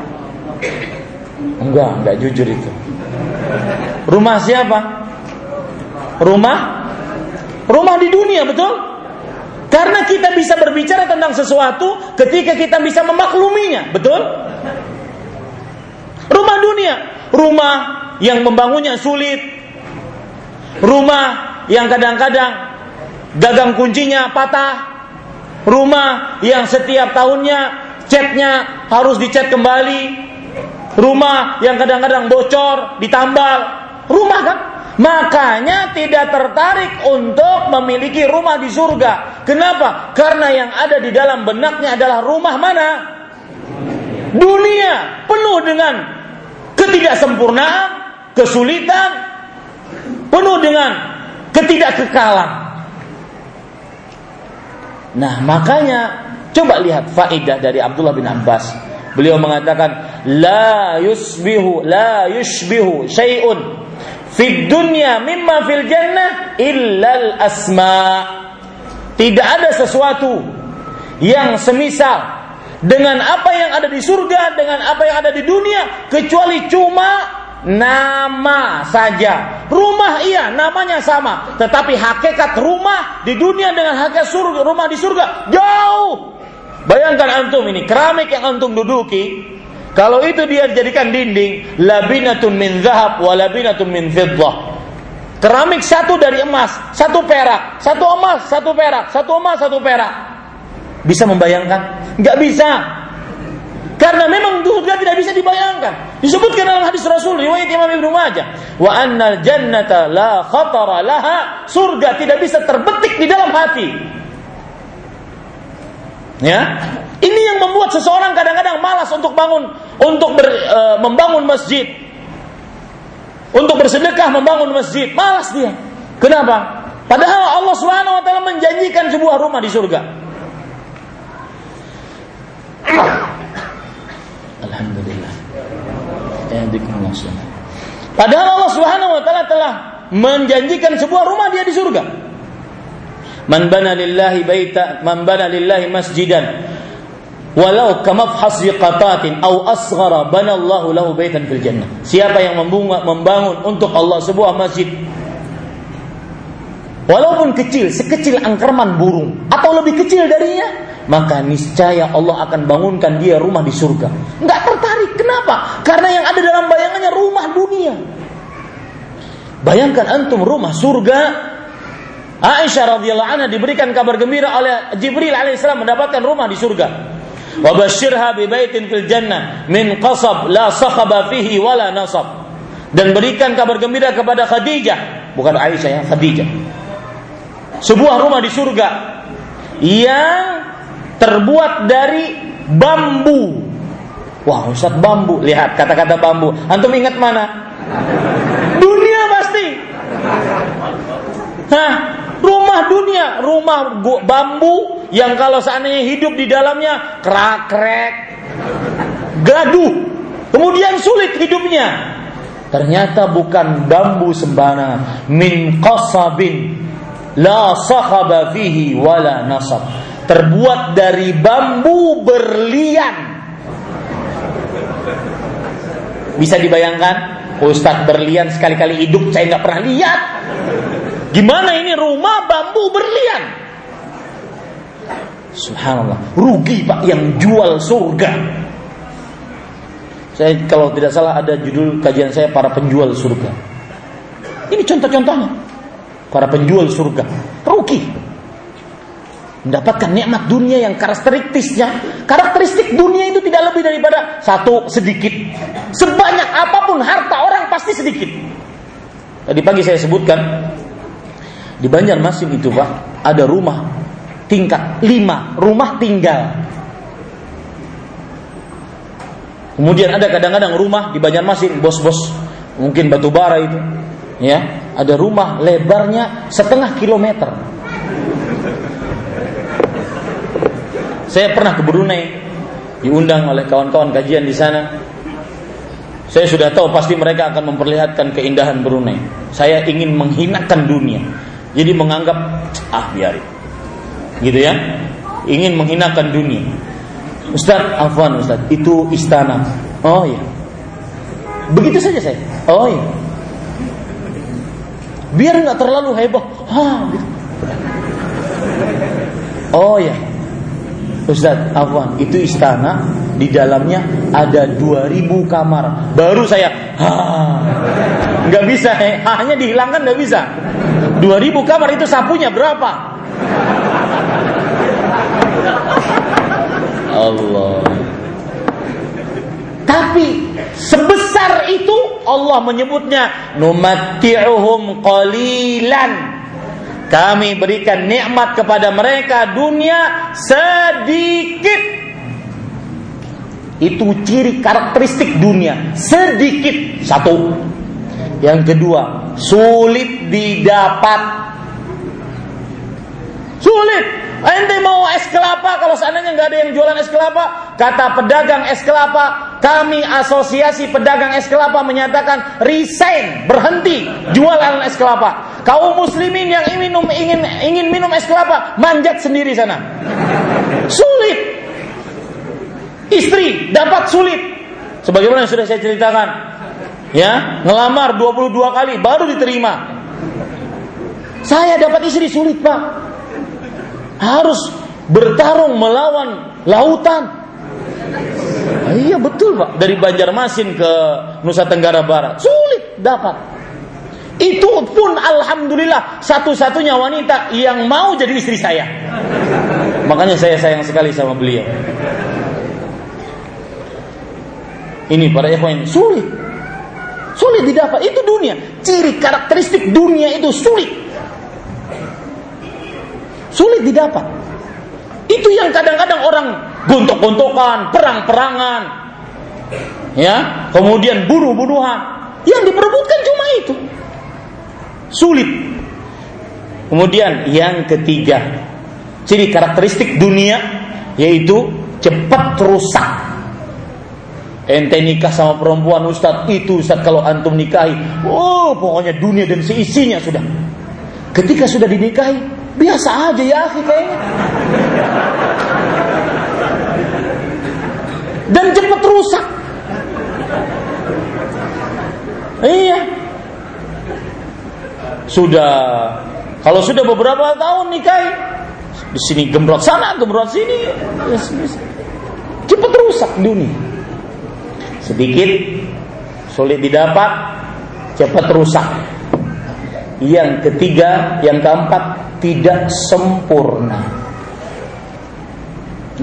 Enggak, enggak jujur itu. Rumah siapa? Rumah? Rumah di dunia, betul? Karena kita bisa berbicara tentang sesuatu ketika kita bisa memakluminya, betul? Rumah dunia, rumah yang membangunnya sulit, rumah yang kadang-kadang gagang kuncinya patah, rumah yang setiap tahunnya catnya harus dicat kembali, rumah yang kadang-kadang bocor, ditambal, rumah kan? Makanya tidak tertarik untuk memiliki rumah di surga. Kenapa? Karena yang ada di dalam benaknya adalah rumah mana? Dunia penuh dengan ketidaksempurnaan, kesulitan, penuh dengan ketidakkekalan. Nah, makanya coba lihat faidah dari Abdullah bin Abbas. Beliau mengatakan la yusbihu la yushbihu syai'un fid dunya mimma fil jannah illal asma. Tidak ada sesuatu yang semisal dengan apa yang ada di surga, dengan apa yang ada di dunia, kecuali cuma nama saja. Rumah iya, namanya sama, tetapi hakikat rumah di dunia dengan hakikat surga, rumah di surga jauh. Bayangkan antum ini keramik yang antum duduki, kalau itu dia dijadikan dinding, labinatun min zahab wa labinatun min fiddah. Keramik satu dari emas, satu perak, satu emas, satu perak, satu emas, satu perak. Bisa membayangkan? Nggak bisa. Karena memang surga tidak bisa dibayangkan. Disebutkan dalam hadis Rasul riwayat Imam Ibnu Majah, wa annal jannata la khatara laha, surga tidak bisa terbetik di dalam hati. Ya. Ini yang membuat seseorang kadang-kadang malas untuk bangun untuk ber, e, membangun masjid. Untuk bersedekah membangun masjid, malas dia. Kenapa? Padahal Allah taala menjanjikan sebuah rumah di surga. Alhamdulillah. Padahal Allah Subhanahu wa taala telah menjanjikan sebuah rumah dia di surga. Man bana lillahi baita, man bana lillahi masjidan walau kamafhas qatatin au asghara bana Allahu lahu baitan fil jannah. Siapa yang membangun untuk Allah sebuah masjid walaupun kecil, sekecil angkerman burung atau lebih kecil darinya, maka niscaya Allah akan bangunkan dia rumah di surga. Enggak tertarik. Kenapa? Karena yang ada dalam bayangannya rumah dunia. Bayangkan antum rumah surga. Aisyah radhiyallahu anha diberikan kabar gembira oleh Jibril alaihissalam mendapatkan rumah di surga. Wa basyirha bi baitin fil jannah min qasab la sakhaba fihi wala nasab. Dan berikan kabar gembira kepada Khadijah, bukan Aisyah ya, Khadijah. Sebuah rumah di surga yang terbuat dari bambu. Wah, Ustaz bambu. Lihat kata-kata bambu. Antum ingat mana? Dunia pasti. Hah, rumah dunia, rumah bambu yang kalau seandainya hidup di dalamnya krak-krek, gaduh, kemudian sulit hidupnya. Ternyata bukan bambu sembarangan, min qasabin la sahaba fihi wala nasab terbuat dari bambu berlian. Bisa dibayangkan? Ustadz berlian sekali-kali hidup saya nggak pernah lihat. Gimana ini rumah bambu berlian? Subhanallah, rugi pak yang jual surga. Saya kalau tidak salah ada judul kajian saya para penjual surga. Ini contoh-contohnya. Para penjual surga rugi mendapatkan nikmat dunia yang karakteristiknya. Karakteristik dunia itu tidak lebih daripada satu sedikit. Sebanyak apa pun harta orang pasti sedikit. Tadi pagi saya sebutkan di Banjarmasin itu pak ada rumah tingkat lima. Rumah tinggal. Kemudian ada kadang-kadang rumah di Banjarmasin bos-bos. Mungkin batu bara itu. Ya ada rumah lebarnya setengah kilometer Saya pernah ke Brunei, diundang oleh kawan-kawan kajian di sana. Saya sudah tahu pasti mereka akan memperlihatkan keindahan Brunei. Saya ingin menghinakan dunia. Jadi menganggap ah biarin. Gitu ya. Ingin menghinakan dunia. Ustaz, afwan Ustaz, itu istana. Oh iya. Begitu saja saya. Oh iya. Biar nggak terlalu heboh. Ah, gitu. Oh ya. Ustaz, afwan, itu istana di dalamnya ada 2000 kamar. Baru saya, nggak bisa, eh. hanya dihilangkan nggak bisa. 2000 kamar itu sapunya berapa? Allah. Tapi sebesar itu Allah menyebutnya numatti'uhum qalilan kami berikan nikmat kepada mereka dunia sedikit. Itu ciri karakteristik dunia, sedikit. Satu. Yang kedua, sulit didapat. Sulit. Ente mau es kelapa kalau seandainya nggak ada yang jualan es kelapa, kata pedagang es kelapa, kami asosiasi pedagang es kelapa menyatakan resign, berhenti jualan es kelapa. Kaum muslimin yang ingin minum ingin ingin minum es kelapa, manjat sendiri sana. Sulit. Istri dapat sulit. Sebagaimana yang sudah saya ceritakan. Ya, ngelamar 22 kali baru diterima. Saya dapat istri sulit, Pak harus bertarung melawan lautan. Ah, iya betul pak, dari Banjarmasin ke Nusa Tenggara Barat sulit dapat. Itu pun alhamdulillah satu-satunya wanita yang mau jadi istri saya. Makanya saya sayang sekali sama beliau. Ini para ikhwan sulit. Sulit didapat. Itu dunia. Ciri karakteristik dunia itu sulit. Sulit didapat. Itu yang kadang-kadang orang gontok-gontokan, perang-perangan, ya, kemudian bunuh-bunuhan. Yang diperebutkan cuma itu. Sulit. Kemudian yang ketiga, ciri karakteristik dunia yaitu cepat rusak. Ente nikah sama perempuan Ustadz itu Ustadz kalau antum nikahi Oh pokoknya dunia dan seisinya sudah Ketika sudah dinikahi Biasa aja ya akhi kayaknya. Dan cepat rusak. Iya. Sudah kalau sudah beberapa tahun nikahi di sini gembrot sana, gembrot sini, cepat rusak dunia. Sedikit sulit didapat, cepat rusak. Yang ketiga, yang keempat, tidak sempurna.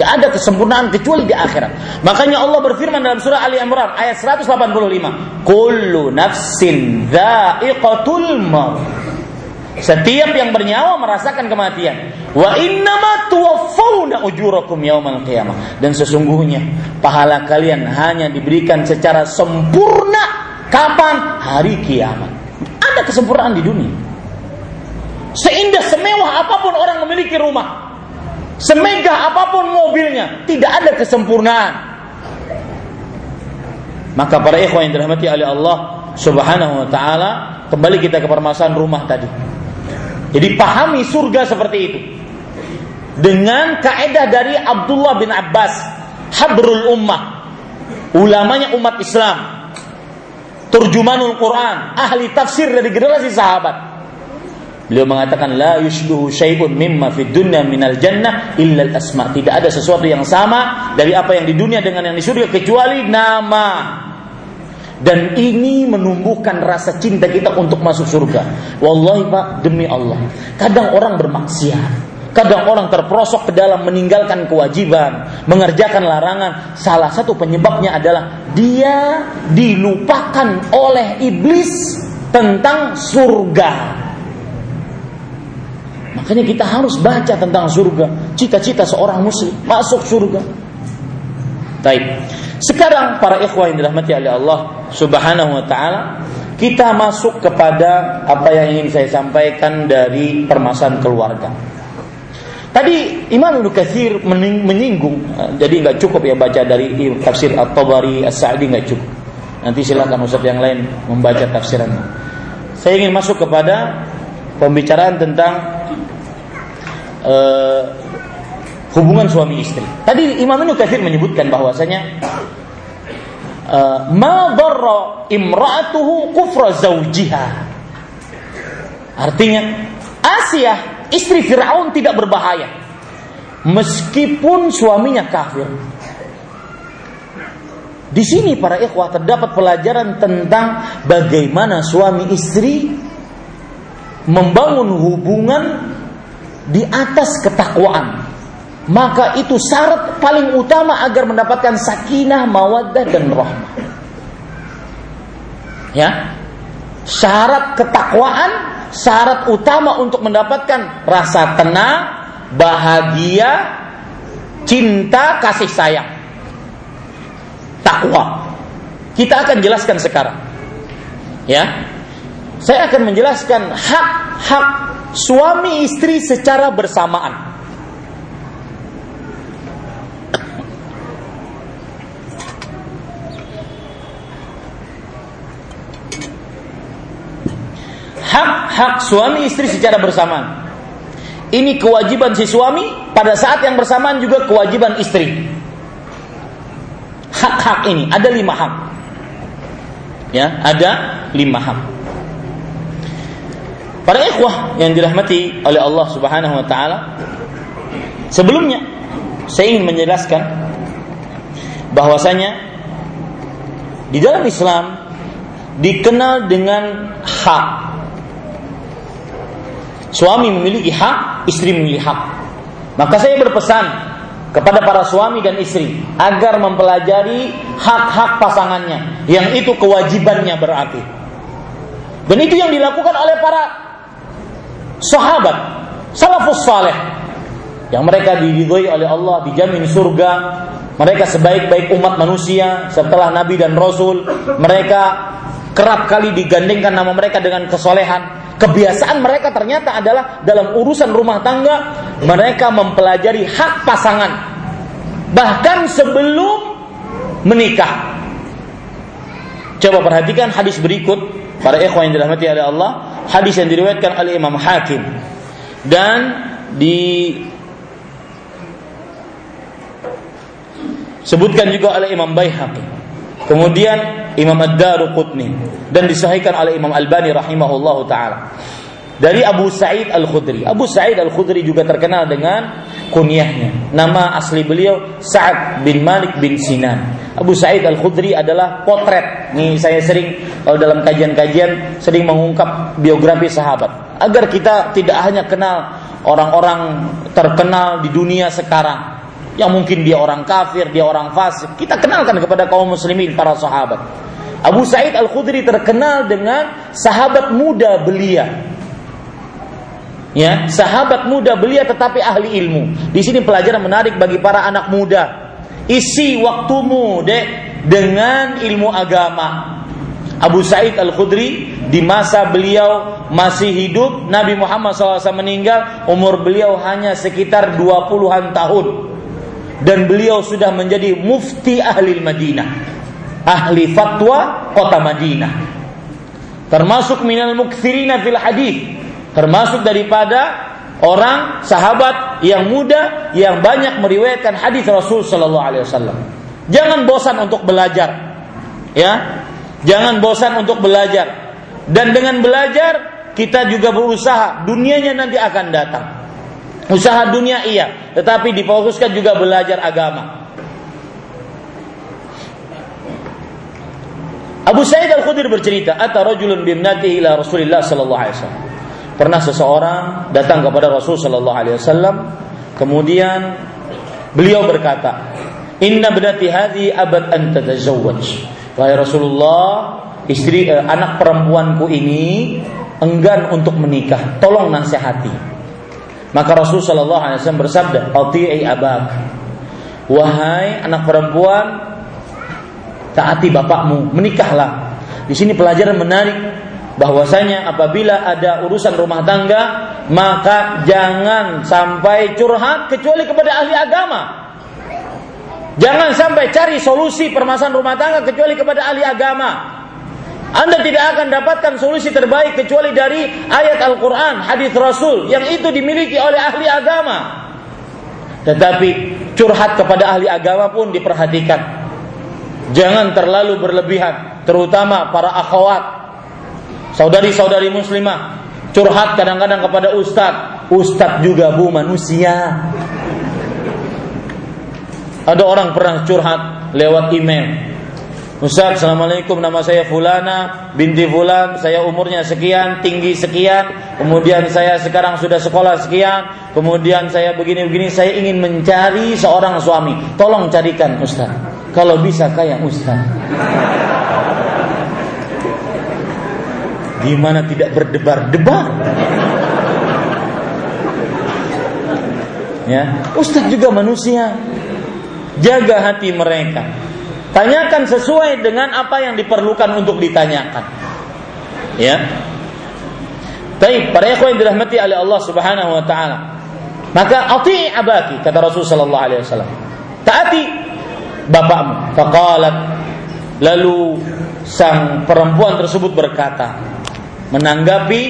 Tidak ada kesempurnaan kecuali di akhirat. Makanya Allah berfirman dalam surah Ali Imran ayat 185, "Kullu nafsin dha'iqatul maut." Setiap yang bernyawa merasakan kematian. Wa innama tuwaffawna ujurakum qiyamah. Dan sesungguhnya pahala kalian hanya diberikan secara sempurna kapan? Hari kiamat. Ada kesempurnaan di dunia. Seindah semewah apa pun orang memiliki rumah. Semegah apa pun mobilnya, tidak ada kesempurnaan. Maka para ikhwan yang dirahmati oleh Allah Subhanahu wa taala, kembali kita ke permasalahan rumah tadi. Jadi pahami surga seperti itu. Dengan kaedah dari Abdullah bin Abbas, habrul ummah, ulamanya umat Islam, turjumanul Quran, ahli tafsir dari generasi sahabat. Beliau mengatakan la yushbihu syai'un mimma fid dunya minal jannah illa al-asma. Tidak ada sesuatu yang sama dari apa yang di dunia dengan yang di surga kecuali nama. Dan ini menumbuhkan rasa cinta kita untuk masuk surga. Wallahi Pak, demi Allah. Kadang orang bermaksiat. Kadang orang terperosok ke dalam meninggalkan kewajiban, mengerjakan larangan. Salah satu penyebabnya adalah dia dilupakan oleh iblis tentang surga. Makanya kita harus baca tentang surga. Cita-cita seorang muslim masuk surga. Baik. Sekarang para ikhwah yang dirahmati oleh Allah Subhanahu wa taala, kita masuk kepada apa yang ingin saya sampaikan dari permasalahan keluarga. Tadi Imam Ibnu menyinggung, jadi nggak cukup ya baca dari tafsir At-Tabari, As-Sa'di nggak cukup. Nanti silakan Ustaz yang lain membaca tafsirannya. Saya ingin masuk kepada pembicaraan tentang uh, hubungan suami istri. Tadi Imam Ibnu Katsir menyebutkan bahwasanya uh, ma darra imra'atuhu kufra zawjiha. Artinya Asia istri Firaun tidak berbahaya meskipun suaminya kafir. Di sini para ikhwah terdapat pelajaran tentang bagaimana suami istri membangun hubungan di atas ketakwaan. Maka itu syarat paling utama agar mendapatkan sakinah, mawaddah dan rahmah. Ya. Syarat ketakwaan, syarat utama untuk mendapatkan rasa tenang, bahagia, cinta, kasih sayang takwa. Kita akan jelaskan sekarang. Ya. Saya akan menjelaskan hak-hak suami istri secara bersamaan. Hak-hak suami istri secara bersamaan. Ini kewajiban si suami, pada saat yang bersamaan juga kewajiban istri hak-hak ini ada lima hak ya ada lima hak para ikhwah yang dirahmati oleh Allah Subhanahu wa taala sebelumnya saya ingin menjelaskan bahwasanya di dalam Islam dikenal dengan hak. Suami memiliki hak istri memiliki hak. Maka saya berpesan kepada para suami dan istri agar mempelajari hak-hak pasangannya yang itu kewajibannya berarti. Dan itu yang dilakukan oleh para sahabat salafus saleh yang mereka diridhoi oleh Allah dijamin surga mereka sebaik-baik umat manusia setelah nabi dan rasul mereka kerap kali digandengkan nama mereka dengan kesolehan kebiasaan mereka ternyata adalah dalam urusan rumah tangga mereka mempelajari hak pasangan bahkan sebelum menikah. Coba perhatikan hadis berikut para ikhwan yang dirahmati oleh Allah, hadis yang diriwayatkan oleh Imam Hakim dan di sebutkan juga oleh Imam Baihaqi Kemudian Imam Ad-Daruqutni dan disahihkan oleh Imam Albani rahimahullah taala. Dari Abu Sa'id Al-Khudri. Abu Sa'id Al-Khudri juga terkenal dengan kunyahnya. Nama asli beliau Sa'ad bin Malik bin Sinan. Abu Sa'id Al-Khudri adalah potret. Nih saya sering kalau dalam kajian-kajian sering mengungkap biografi sahabat agar kita tidak hanya kenal orang-orang terkenal di dunia sekarang, yang mungkin dia orang kafir, dia orang fasik. Kita kenalkan kepada kaum muslimin para sahabat. Abu Sa'id Al-Khudri terkenal dengan sahabat muda belia. Ya, sahabat muda belia tetapi ahli ilmu. Di sini pelajaran menarik bagi para anak muda. Isi waktumu dek dengan ilmu agama. Abu Sa'id Al-Khudri di masa beliau masih hidup, Nabi Muhammad SAW meninggal, umur beliau hanya sekitar 20-an tahun dan beliau sudah menjadi mufti ahli Madinah ahli fatwa kota Madinah termasuk minal mukthirina fil hadis termasuk daripada orang sahabat yang muda yang banyak meriwayatkan hadis Rasul sallallahu alaihi wasallam. Jangan bosan untuk belajar ya. Jangan bosan untuk belajar. Dan dengan belajar kita juga berusaha. Dunianya nanti akan datang. Usaha dunia iya, tetapi difokuskan juga belajar agama. Abu Sa'id Al-Khudri bercerita, "Ata rajulun bimnatihi ila Rasulillah sallallahu alaihi wasallam." Pernah seseorang datang kepada Rasul sallallahu alaihi wasallam, kemudian beliau berkata, "Inna bnati hadhi abad an tatazawwaj." Wahai Rasulullah, istri eh, anak perempuanku ini enggan untuk menikah. Tolong nasihati. Maka Rasul Shallallahu Alaihi Wasallam bersabda, "Ati'i abak." Wahai anak perempuan, taati bapakmu, menikahlah. Di sini pelajaran menarik bahwasanya apabila ada urusan rumah tangga, maka jangan sampai curhat kecuali kepada ahli agama. Jangan sampai cari solusi permasalahan rumah tangga kecuali kepada ahli agama. Anda tidak akan dapatkan solusi terbaik kecuali dari ayat Al-Quran, hadis Rasul yang itu dimiliki oleh ahli agama. Tetapi curhat kepada ahli agama pun diperhatikan. Jangan terlalu berlebihan, terutama para akhwat, saudari-saudari muslimah. Curhat kadang-kadang kepada ustadz, ustadz juga bu manusia. Ada orang pernah curhat lewat email. Ustaz, Assalamualaikum, nama saya Fulana, binti Fulan, saya umurnya sekian, tinggi sekian, kemudian saya sekarang sudah sekolah sekian, kemudian saya begini-begini, saya ingin mencari seorang suami. Tolong carikan Ustaz. Kalau bisa kayak Ustaz. Gimana tidak berdebar-debar? Ya, Ustaz juga manusia. Jaga hati mereka. Tanyakan sesuai dengan apa yang diperlukan untuk ditanyakan. Ya. Baik, para ikhwan yang dirahmati oleh Allah Subhanahu wa taala. Maka ati abaki kata Rasul sallallahu alaihi wasallam. Taati bapakmu. Faqalat lalu sang perempuan tersebut berkata menanggapi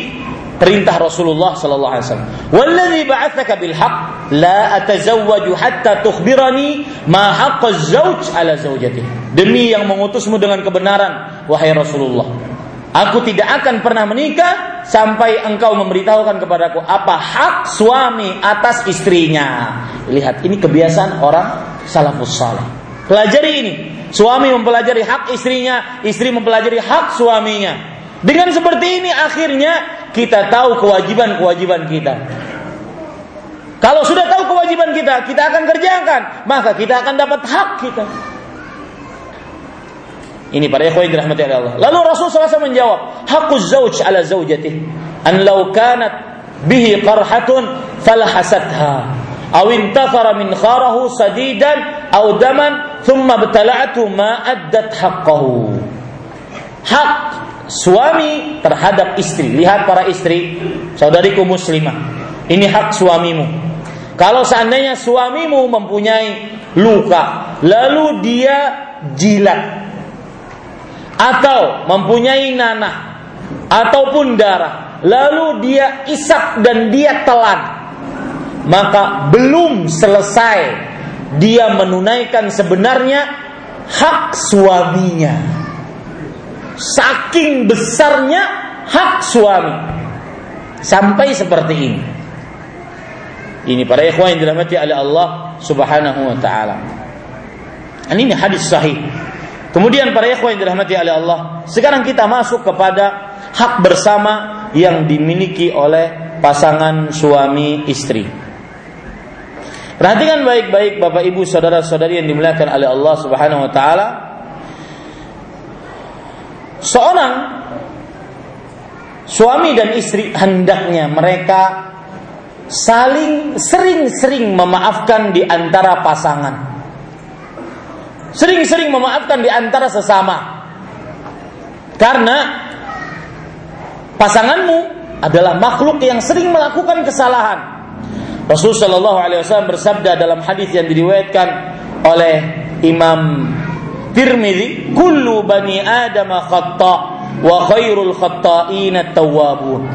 perintah Rasulullah sallallahu alaihi wasallam. "Wallazi ba'atsaka bil haqq la atazawwaju hatta tukhbirani ma haqq az-zawj ala zawjatihi." Demi yang mengutusmu dengan kebenaran, wahai Rasulullah. Aku tidak akan pernah menikah sampai engkau memberitahukan kepadaku apa hak suami atas istrinya. Lihat, ini kebiasaan orang salafus saleh. Pelajari ini. Suami mempelajari hak istrinya, istri mempelajari hak suaminya. Dengan seperti ini akhirnya kita tahu kewajiban-kewajiban kita. Kalau sudah tahu kewajiban kita, kita akan kerjakan, maka kita akan dapat hak kita. Ini para ikhwan dirahmati Allah. Lalu Rasul SAW menjawab, hakuz zauj ala zaujatih an law kanat bihi qarhatun falahasatha aw intathara min kharahu sadidan aw daman thumma btala'tu ma addat haqqahu. Hak suami terhadap istri. Lihat para istri, saudariku muslimah. Ini hak suamimu. Kalau seandainya suamimu mempunyai luka, lalu dia jilat atau mempunyai nanah ataupun darah, lalu dia isap dan dia telan, maka belum selesai dia menunaikan sebenarnya hak suaminya saking besarnya hak suami. Sampai seperti ini. Ini para ikhwan yang dirahmati oleh Allah Subhanahu wa taala. Ini hadis sahih. Kemudian para ikhwan yang dirahmati oleh Allah sekarang kita masuk kepada hak bersama yang dimiliki oleh pasangan suami istri. Perhatikan baik-baik Bapak Ibu saudara-saudari yang dimuliakan oleh Allah Subhanahu wa taala seorang suami dan istri hendaknya mereka saling sering-sering memaafkan di antara pasangan. Sering-sering memaafkan di antara sesama. Karena pasanganmu adalah makhluk yang sering melakukan kesalahan. Rasulullah Shallallahu Alaihi Wasallam bersabda dalam hadis yang diriwayatkan oleh Imam Tirmidzi, "Kullu bani Adam khata wa khairul khata'in tawwabun."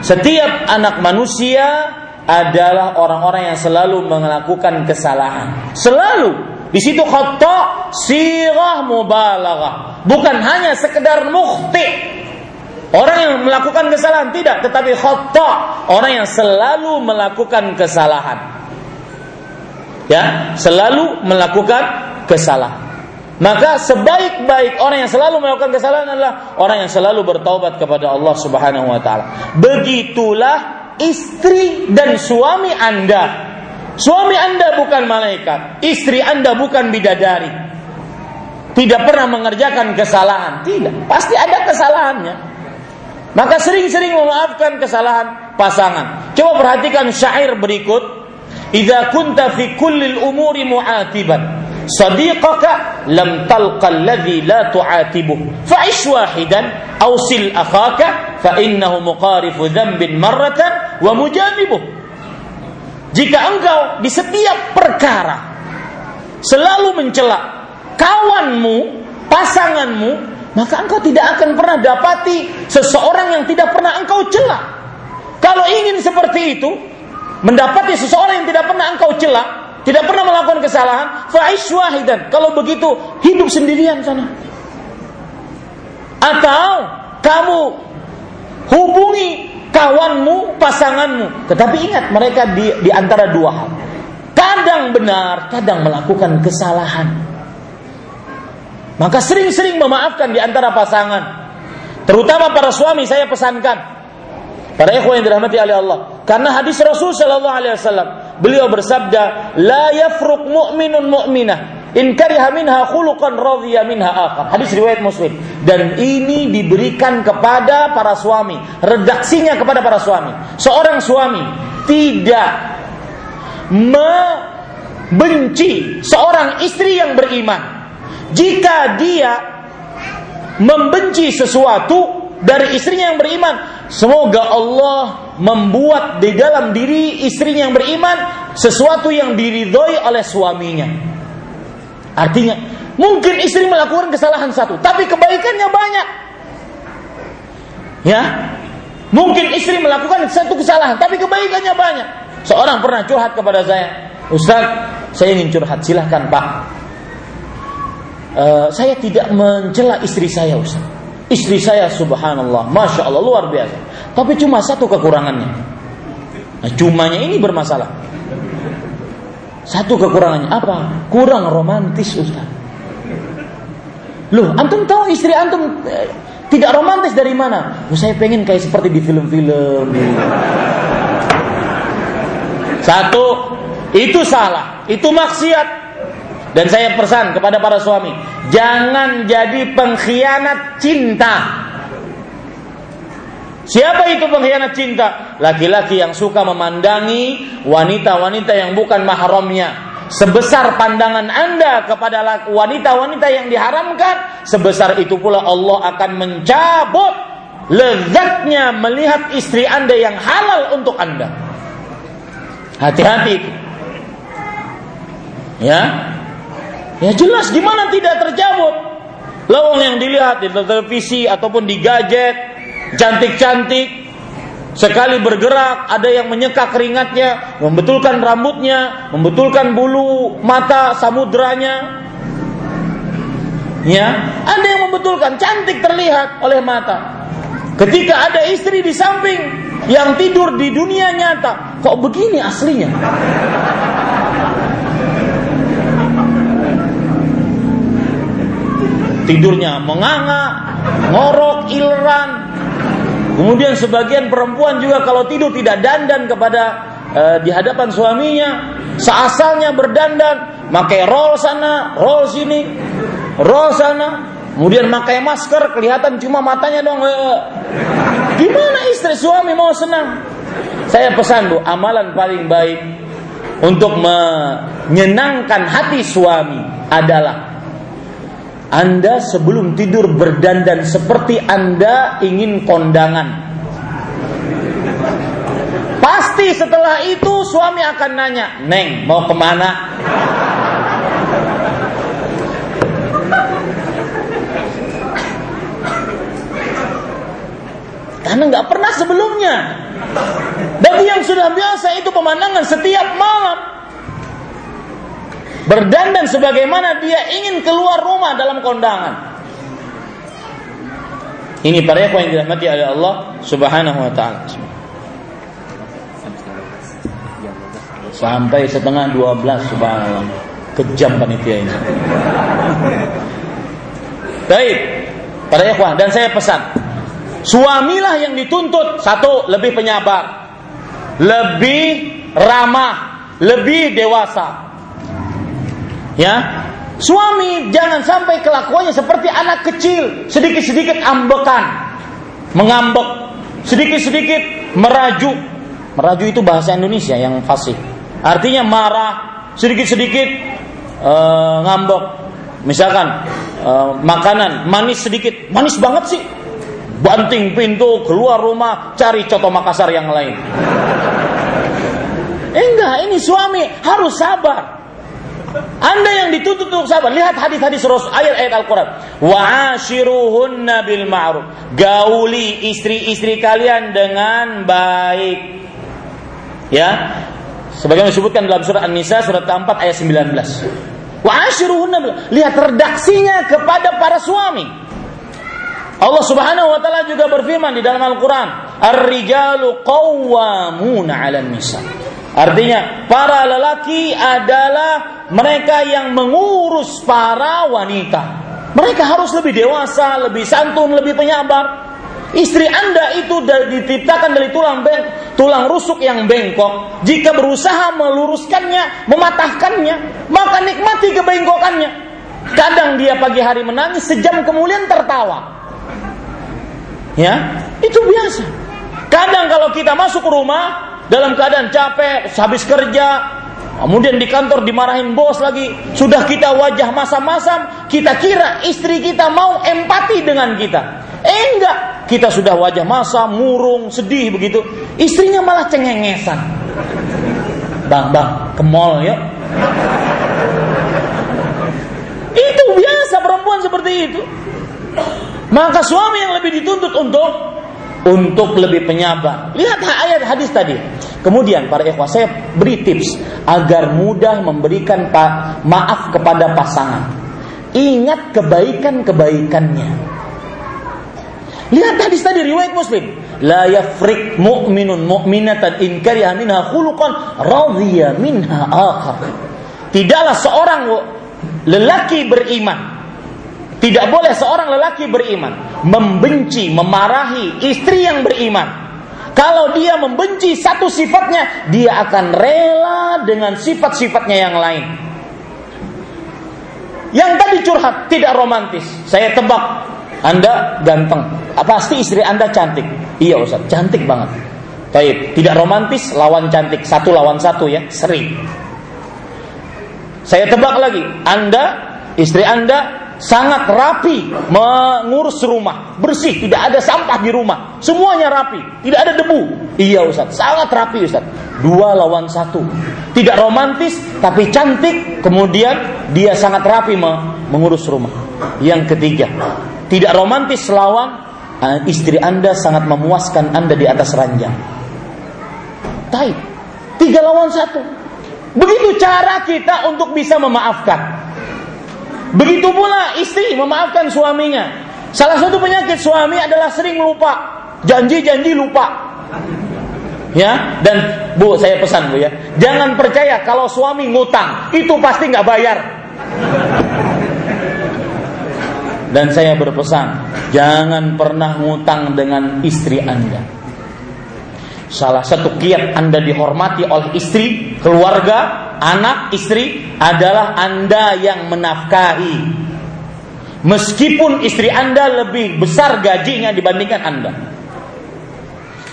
Setiap anak manusia adalah orang-orang yang selalu melakukan kesalahan. Selalu. Di situ khata sirah mubalaghah. Bukan hanya sekedar mukhti. Orang yang melakukan kesalahan tidak, tetapi khata, orang yang selalu melakukan kesalahan. Ya, selalu melakukan kesalahan. Maka sebaik-baik orang yang selalu melakukan kesalahan adalah orang yang selalu bertaubat kepada Allah Subhanahu wa taala. Begitulah istri dan suami Anda. Suami Anda bukan malaikat, istri Anda bukan bidadari. Tidak pernah mengerjakan kesalahan, tidak. Pasti ada kesalahannya. Maka sering-sering memaafkan kesalahan pasangan. Coba perhatikan syair berikut. Idza kunta fi kullil umuri mu'atiban sadiqaka lam talqa alladhi la fa'ish wahidan aw sil akhaka fa innahu muqarifu dhanbin marratan wa jika engkau di setiap perkara selalu mencela kawanmu, pasanganmu, maka engkau tidak akan pernah dapati seseorang yang tidak pernah engkau cela. Kalau ingin seperti itu, mendapati seseorang yang tidak pernah engkau cela, tidak pernah melakukan kesalahan, fa'ish wahidan. Kalau begitu, hidup sendirian sana. Atau kamu hubungi kawanmu, pasanganmu. Tetapi ingat mereka di, di antara dua hal. Kadang benar, kadang melakukan kesalahan. Maka sering-sering memaafkan di antara pasangan. Terutama para suami saya pesankan. Para ikhwan yang dirahmati oleh Allah. Karena hadis Rasul Shallallahu Alaihi Wasallam, Beliau bersabda, "La yafruq mu'minun mu'minah in kariha minha khuluqan radhiya minha akhar." Hadis riwayat Muslim. Dan ini diberikan kepada para suami, redaksinya kepada para suami. Seorang suami tidak membenci seorang istri yang beriman jika dia membenci sesuatu dari istrinya yang beriman semoga Allah membuat di dalam diri istrinya yang beriman sesuatu yang diridhoi oleh suaminya. Artinya, mungkin istri melakukan kesalahan satu, tapi kebaikannya banyak. Ya, mungkin istri melakukan satu kesalahan, tapi kebaikannya banyak. Seorang pernah curhat kepada saya, Ustaz, saya ingin curhat, silahkan Pak. Uh, saya tidak mencela istri saya, Ustaz. Istri saya, subhanallah, masya Allah luar biasa. Tapi cuma satu kekurangannya. Nah, cumanya ini bermasalah. Satu kekurangannya apa? Kurang romantis Ustaz. Loh, antum tahu istri antum eh, tidak romantis dari mana? Oh, saya pengen kayak seperti di film-film. Satu, itu salah, itu maksiat. Dan saya pesan kepada para suami, jangan jadi pengkhianat cinta. Siapa itu pengkhianat cinta? Laki-laki yang suka memandangi wanita-wanita yang bukan mahramnya. Sebesar pandangan Anda kepada wanita-wanita yang diharamkan, sebesar itu pula Allah akan mencabut lezatnya melihat istri Anda yang halal untuk Anda. Hati-hati. Ya. Ya jelas gimana tidak tercabut. Lawang yang dilihat di televisi ataupun di gadget cantik-cantik, sekali bergerak ada yang menyeka keringatnya, membetulkan rambutnya, membetulkan bulu mata samudranya. Ya, ada yang membetulkan cantik terlihat oleh mata. Ketika ada istri di samping yang tidur di dunia nyata, kok begini aslinya? Tidurnya menganga, ngorok, ilran, Kemudian sebagian perempuan juga kalau tidur tidak dandan kepada e, di hadapan suaminya, seasalnya berdandan, pakai roll sana, roll sini, roll sana, kemudian pakai masker, kelihatan cuma matanya dong. E, gimana istri suami mau senang? Saya pesan Bu, amalan paling baik untuk menyenangkan hati suami adalah anda sebelum tidur berdandan seperti Anda ingin kondangan. Pasti setelah itu suami akan nanya, Neng mau ke mana? Karena nggak pernah sebelumnya. Bagi yang sudah biasa itu pemandangan setiap malam berdandan sebagaimana dia ingin keluar rumah dalam kondangan. Ini para ikhwan yang dirahmati oleh Allah Subhanahu wa taala. Sampai setengah dua belas subhanallah. Kejam panitia ini. Baik, para ikhwan dan saya pesan, suamilah yang dituntut satu lebih penyabar, lebih ramah, lebih dewasa. Ya, suami jangan sampai kelakuannya seperti anak kecil, sedikit-sedikit ambekan, mengambek, sedikit-sedikit merajuk. Merajuk itu bahasa Indonesia yang fasih. Artinya marah, sedikit-sedikit uh, ngambek. Misalkan uh, makanan manis sedikit, manis banget sih. Banting pintu, keluar rumah, cari coto Makassar yang lain. Eh, enggak, ini suami harus sabar Anda yang dituntut untuk sabar. Lihat hadis-hadis Rasul ayat-ayat Al-Qur'an. Wa ashiruhunna bil ma'ruf. Gauli istri-istri kalian dengan baik. Ya. Sebagaimana disebutkan dalam surat An-Nisa surat keempat ayat 19. Wa ashiruhunna Lihat redaksinya kepada para suami. Allah Subhanahu wa taala juga berfirman di dalam Al-Qur'an, "Ar-rijalu qawwamuna 'alan nisa." Artinya, para lelaki adalah mereka yang mengurus para wanita. Mereka harus lebih dewasa, lebih santun, lebih penyabar. Istri Anda itu diciptakan dari tulang beng, tulang rusuk yang bengkok. Jika berusaha meluruskannya, mematahkannya, maka nikmati kebengkokannya. Kadang dia pagi hari menangis, sejam kemudian tertawa. Ya, itu biasa. Kadang kalau kita masuk rumah dalam keadaan capek, habis kerja, kemudian di kantor dimarahin bos lagi, sudah kita wajah masam-masam, kita kira istri kita mau empati dengan kita. Eh enggak, kita sudah wajah masam, murung, sedih begitu. Istrinya malah cengengesan. Bang, bang, ke mall yuk. Itu biasa perempuan seperti itu. Maka suami yang lebih dituntut untuk untuk lebih penyabar. Lihat ayat hadis tadi. Kemudian para ikhwah saya beri tips agar mudah memberikan maaf kepada pasangan. Ingat kebaikan-kebaikannya. Lihat hadis tadi riwayat Muslim. La yafrik mu'minun mu'minatan in kariha minha khuluqan radhiya minha akhar. Tidaklah seorang lelaki beriman tidak boleh seorang lelaki beriman membenci, memarahi istri yang beriman. Kalau dia membenci satu sifatnya, dia akan rela dengan sifat-sifatnya yang lain. Yang tadi curhat tidak romantis. Saya tebak Anda ganteng. Pasti istri Anda cantik. Iya Ustaz, cantik banget. Baik, tidak romantis lawan cantik satu lawan satu ya, sering. Saya tebak lagi, Anda istri Anda sangat rapi mengurus rumah, bersih, tidak ada sampah di rumah, semuanya rapi, tidak ada debu. Iya Ustaz, sangat rapi Ustaz. Dua lawan satu. Tidak romantis tapi cantik, kemudian dia sangat rapi mengurus rumah. Yang ketiga, tidak romantis lawan eh, istri Anda sangat memuaskan Anda di atas ranjang. Tiga lawan satu. Begitu cara kita untuk bisa memaafkan. Begitu pula istri memaafkan suaminya. Salah satu penyakit suami adalah sering lupa. Janji-janji lupa. Ya, dan Bu, saya pesan Bu ya. Jangan percaya kalau suami ngutang, itu pasti nggak bayar. Dan saya berpesan, jangan pernah ngutang dengan istri Anda. Salah satu kiat Anda dihormati oleh istri, keluarga, anak istri adalah Anda yang menafkahi. Meskipun istri Anda lebih besar gajinya dibandingkan Anda.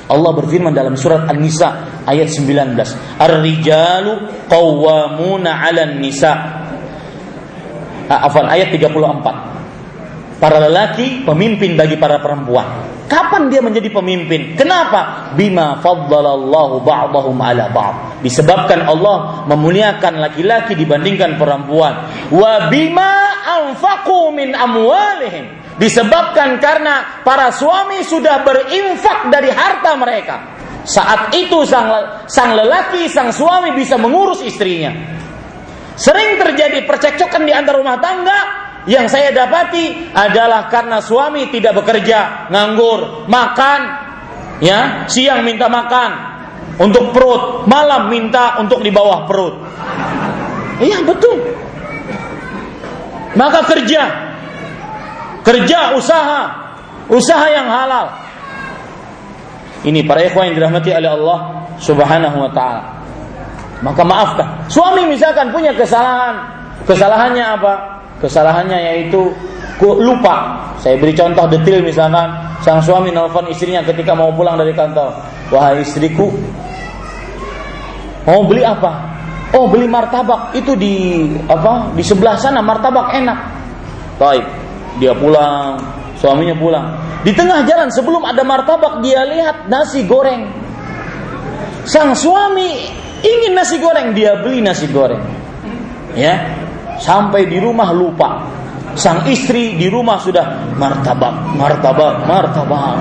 Allah berfirman dalam surat An-Nisa ayat 19, "Ar-rijalu qawwamuna 'alan nisa." Ah, afwan ayat 34. Para lelaki pemimpin bagi para perempuan. Kapan dia menjadi pemimpin? Kenapa? Bima faddalallahu ba'dahum ala ba'd. Disebabkan Allah memuliakan laki-laki dibandingkan perempuan. Wa bima anfaqu min amwalihim. Disebabkan karena para suami sudah berinfak dari harta mereka. Saat itu sang, sang lelaki, sang suami bisa mengurus istrinya. Sering terjadi percekcokan di antara rumah tangga yang saya dapati adalah karena suami tidak bekerja, nganggur, makan, ya, siang minta makan untuk perut, malam minta untuk di bawah perut. Iya betul. Maka kerja, kerja usaha, usaha yang halal. Ini para ikhwan yang dirahmati oleh Allah Subhanahu wa taala. Maka maafkan. Suami misalkan punya kesalahan, kesalahannya apa? Kesalahannya yaitu lupa. Saya beri contoh detail misalkan sang suami nelfon istrinya ketika mau pulang dari kantor. Wahai istriku, mau beli apa? Oh beli martabak itu di apa di sebelah sana martabak enak. Baik, dia pulang, suaminya pulang. Di tengah jalan sebelum ada martabak dia lihat nasi goreng. Sang suami ingin nasi goreng, dia beli nasi goreng. Ya, sampai di rumah lupa. Sang istri di rumah sudah martabak, martabak, martabak.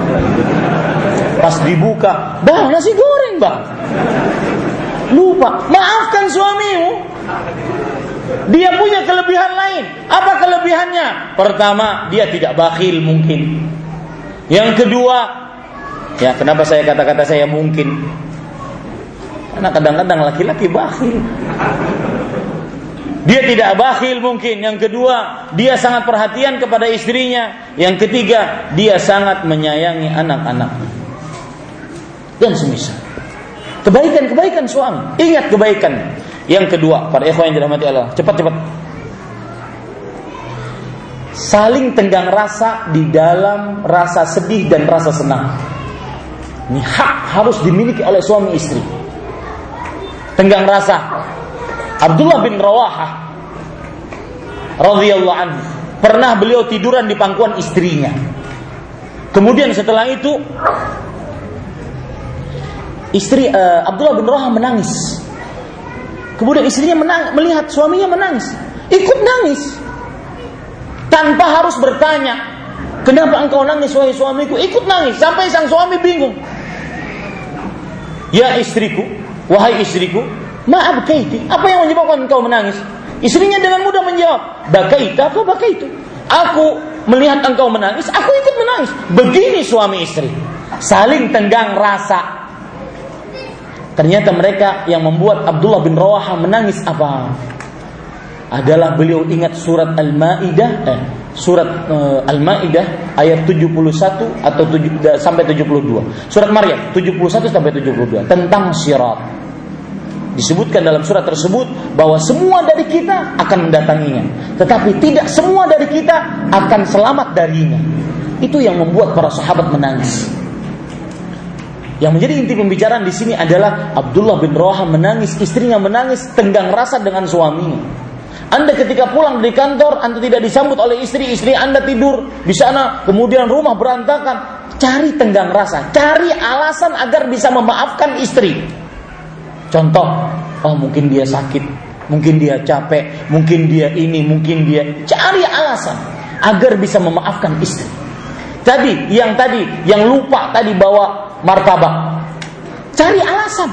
Pas dibuka, bang nasi goreng bang. Lupa, maafkan suamimu. Dia punya kelebihan lain. Apa kelebihannya? Pertama, dia tidak bakhil mungkin. Yang kedua, ya kenapa saya kata-kata saya mungkin? Karena kadang-kadang laki-laki bakhil. Dia tidak bakhil mungkin. Yang kedua, dia sangat perhatian kepada istrinya. Yang ketiga, dia sangat menyayangi anak-anak. Dan semisal. Kebaikan-kebaikan suami. Ingat kebaikan. Yang kedua, para ikhwan yang dirahmati Allah. Cepat-cepat. Saling tenggang rasa di dalam rasa sedih dan rasa senang. Ini hak harus dimiliki oleh suami istri. Tenggang rasa Abdullah bin Rawahah radhiyallahu anhu pernah beliau tiduran di pangkuan istrinya. Kemudian setelah itu istri uh, Abdullah bin Rawahah menangis. Kemudian istrinya menang, melihat suaminya menangis, ikut nangis tanpa harus bertanya, "Kenapa engkau nangis wahai suamiku?" Ikut nangis sampai sang suami bingung. Ya istriku, wahai istriku, Maaf kaiti. Apa yang menyebabkan engkau menangis? Istrinya dengan mudah menjawab, Bakaita apa bakaitu? Aku melihat engkau menangis, aku ikut menangis. Begini suami istri. Saling tenggang rasa. Ternyata mereka yang membuat Abdullah bin Rawaha menangis apa? Adalah beliau ingat surat Al-Maidah eh, surat uh, Al-Maidah ayat 71 atau 7, sampai 72. Surat Maryam 71 sampai 72 tentang syirat disebutkan dalam surat tersebut bahwa semua dari kita akan mendatanginya, tetapi tidak semua dari kita akan selamat darinya. Itu yang membuat para sahabat menangis. Yang menjadi inti pembicaraan di sini adalah Abdullah bin Rawaham menangis, istrinya menangis, tenggang rasa dengan suaminya. Anda ketika pulang dari kantor, Anda tidak disambut oleh istri, istri Anda tidur di sana, kemudian rumah berantakan. Cari tenggang rasa, cari alasan agar bisa memaafkan istri. Contoh, oh mungkin dia sakit, mungkin dia capek, mungkin dia ini, mungkin dia cari alasan agar bisa memaafkan istri. Tadi yang tadi yang lupa tadi bawa martabak. Cari alasan.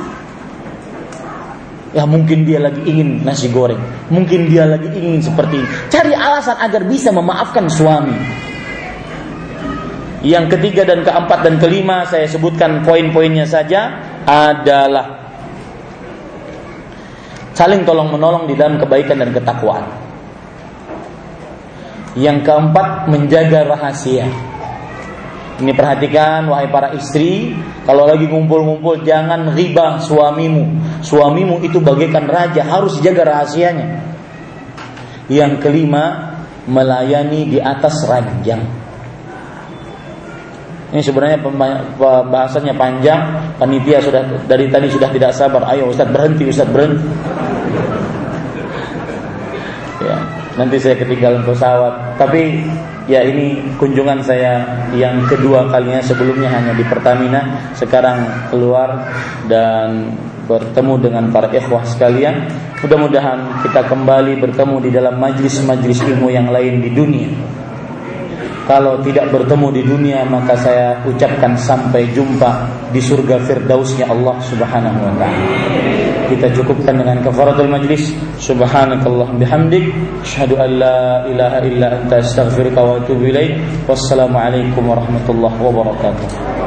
Ya mungkin dia lagi ingin nasi goreng, mungkin dia lagi ingin seperti ini. Cari alasan agar bisa memaafkan suami. Yang ketiga dan keempat dan kelima saya sebutkan poin-poinnya saja adalah saling tolong menolong di dalam kebaikan dan ketakwaan. Yang keempat, menjaga rahasia. Ini perhatikan wahai para istri, kalau lagi ngumpul-ngumpul jangan riba suamimu. Suamimu itu bagaikan raja, harus jaga rahasianya. Yang kelima, melayani di atas ranjang. Ini sebenarnya pembahasannya panjang. Panitia sudah dari tadi sudah tidak sabar. Ayo Ustaz berhenti, Ustaz berhenti. Ya nanti saya ketinggalan pesawat. Tapi ya ini kunjungan saya yang kedua kalinya sebelumnya hanya di Pertamina. Sekarang keluar dan bertemu dengan para ikhwah sekalian. Mudah-mudahan kita kembali bertemu di dalam majlis-majlis ilmu yang lain di dunia kalau tidak bertemu di dunia maka saya ucapkan sampai jumpa di surga firdausnya Allah Subhanahu wa taala. Kita cukupkan dengan kafaratul majlis. Subhanakallah bihamdik. Asyhadu an la ilaha illa anta astaghfiruka wa atubu ilaik. Wassalamu alaikum warahmatullahi wabarakatuh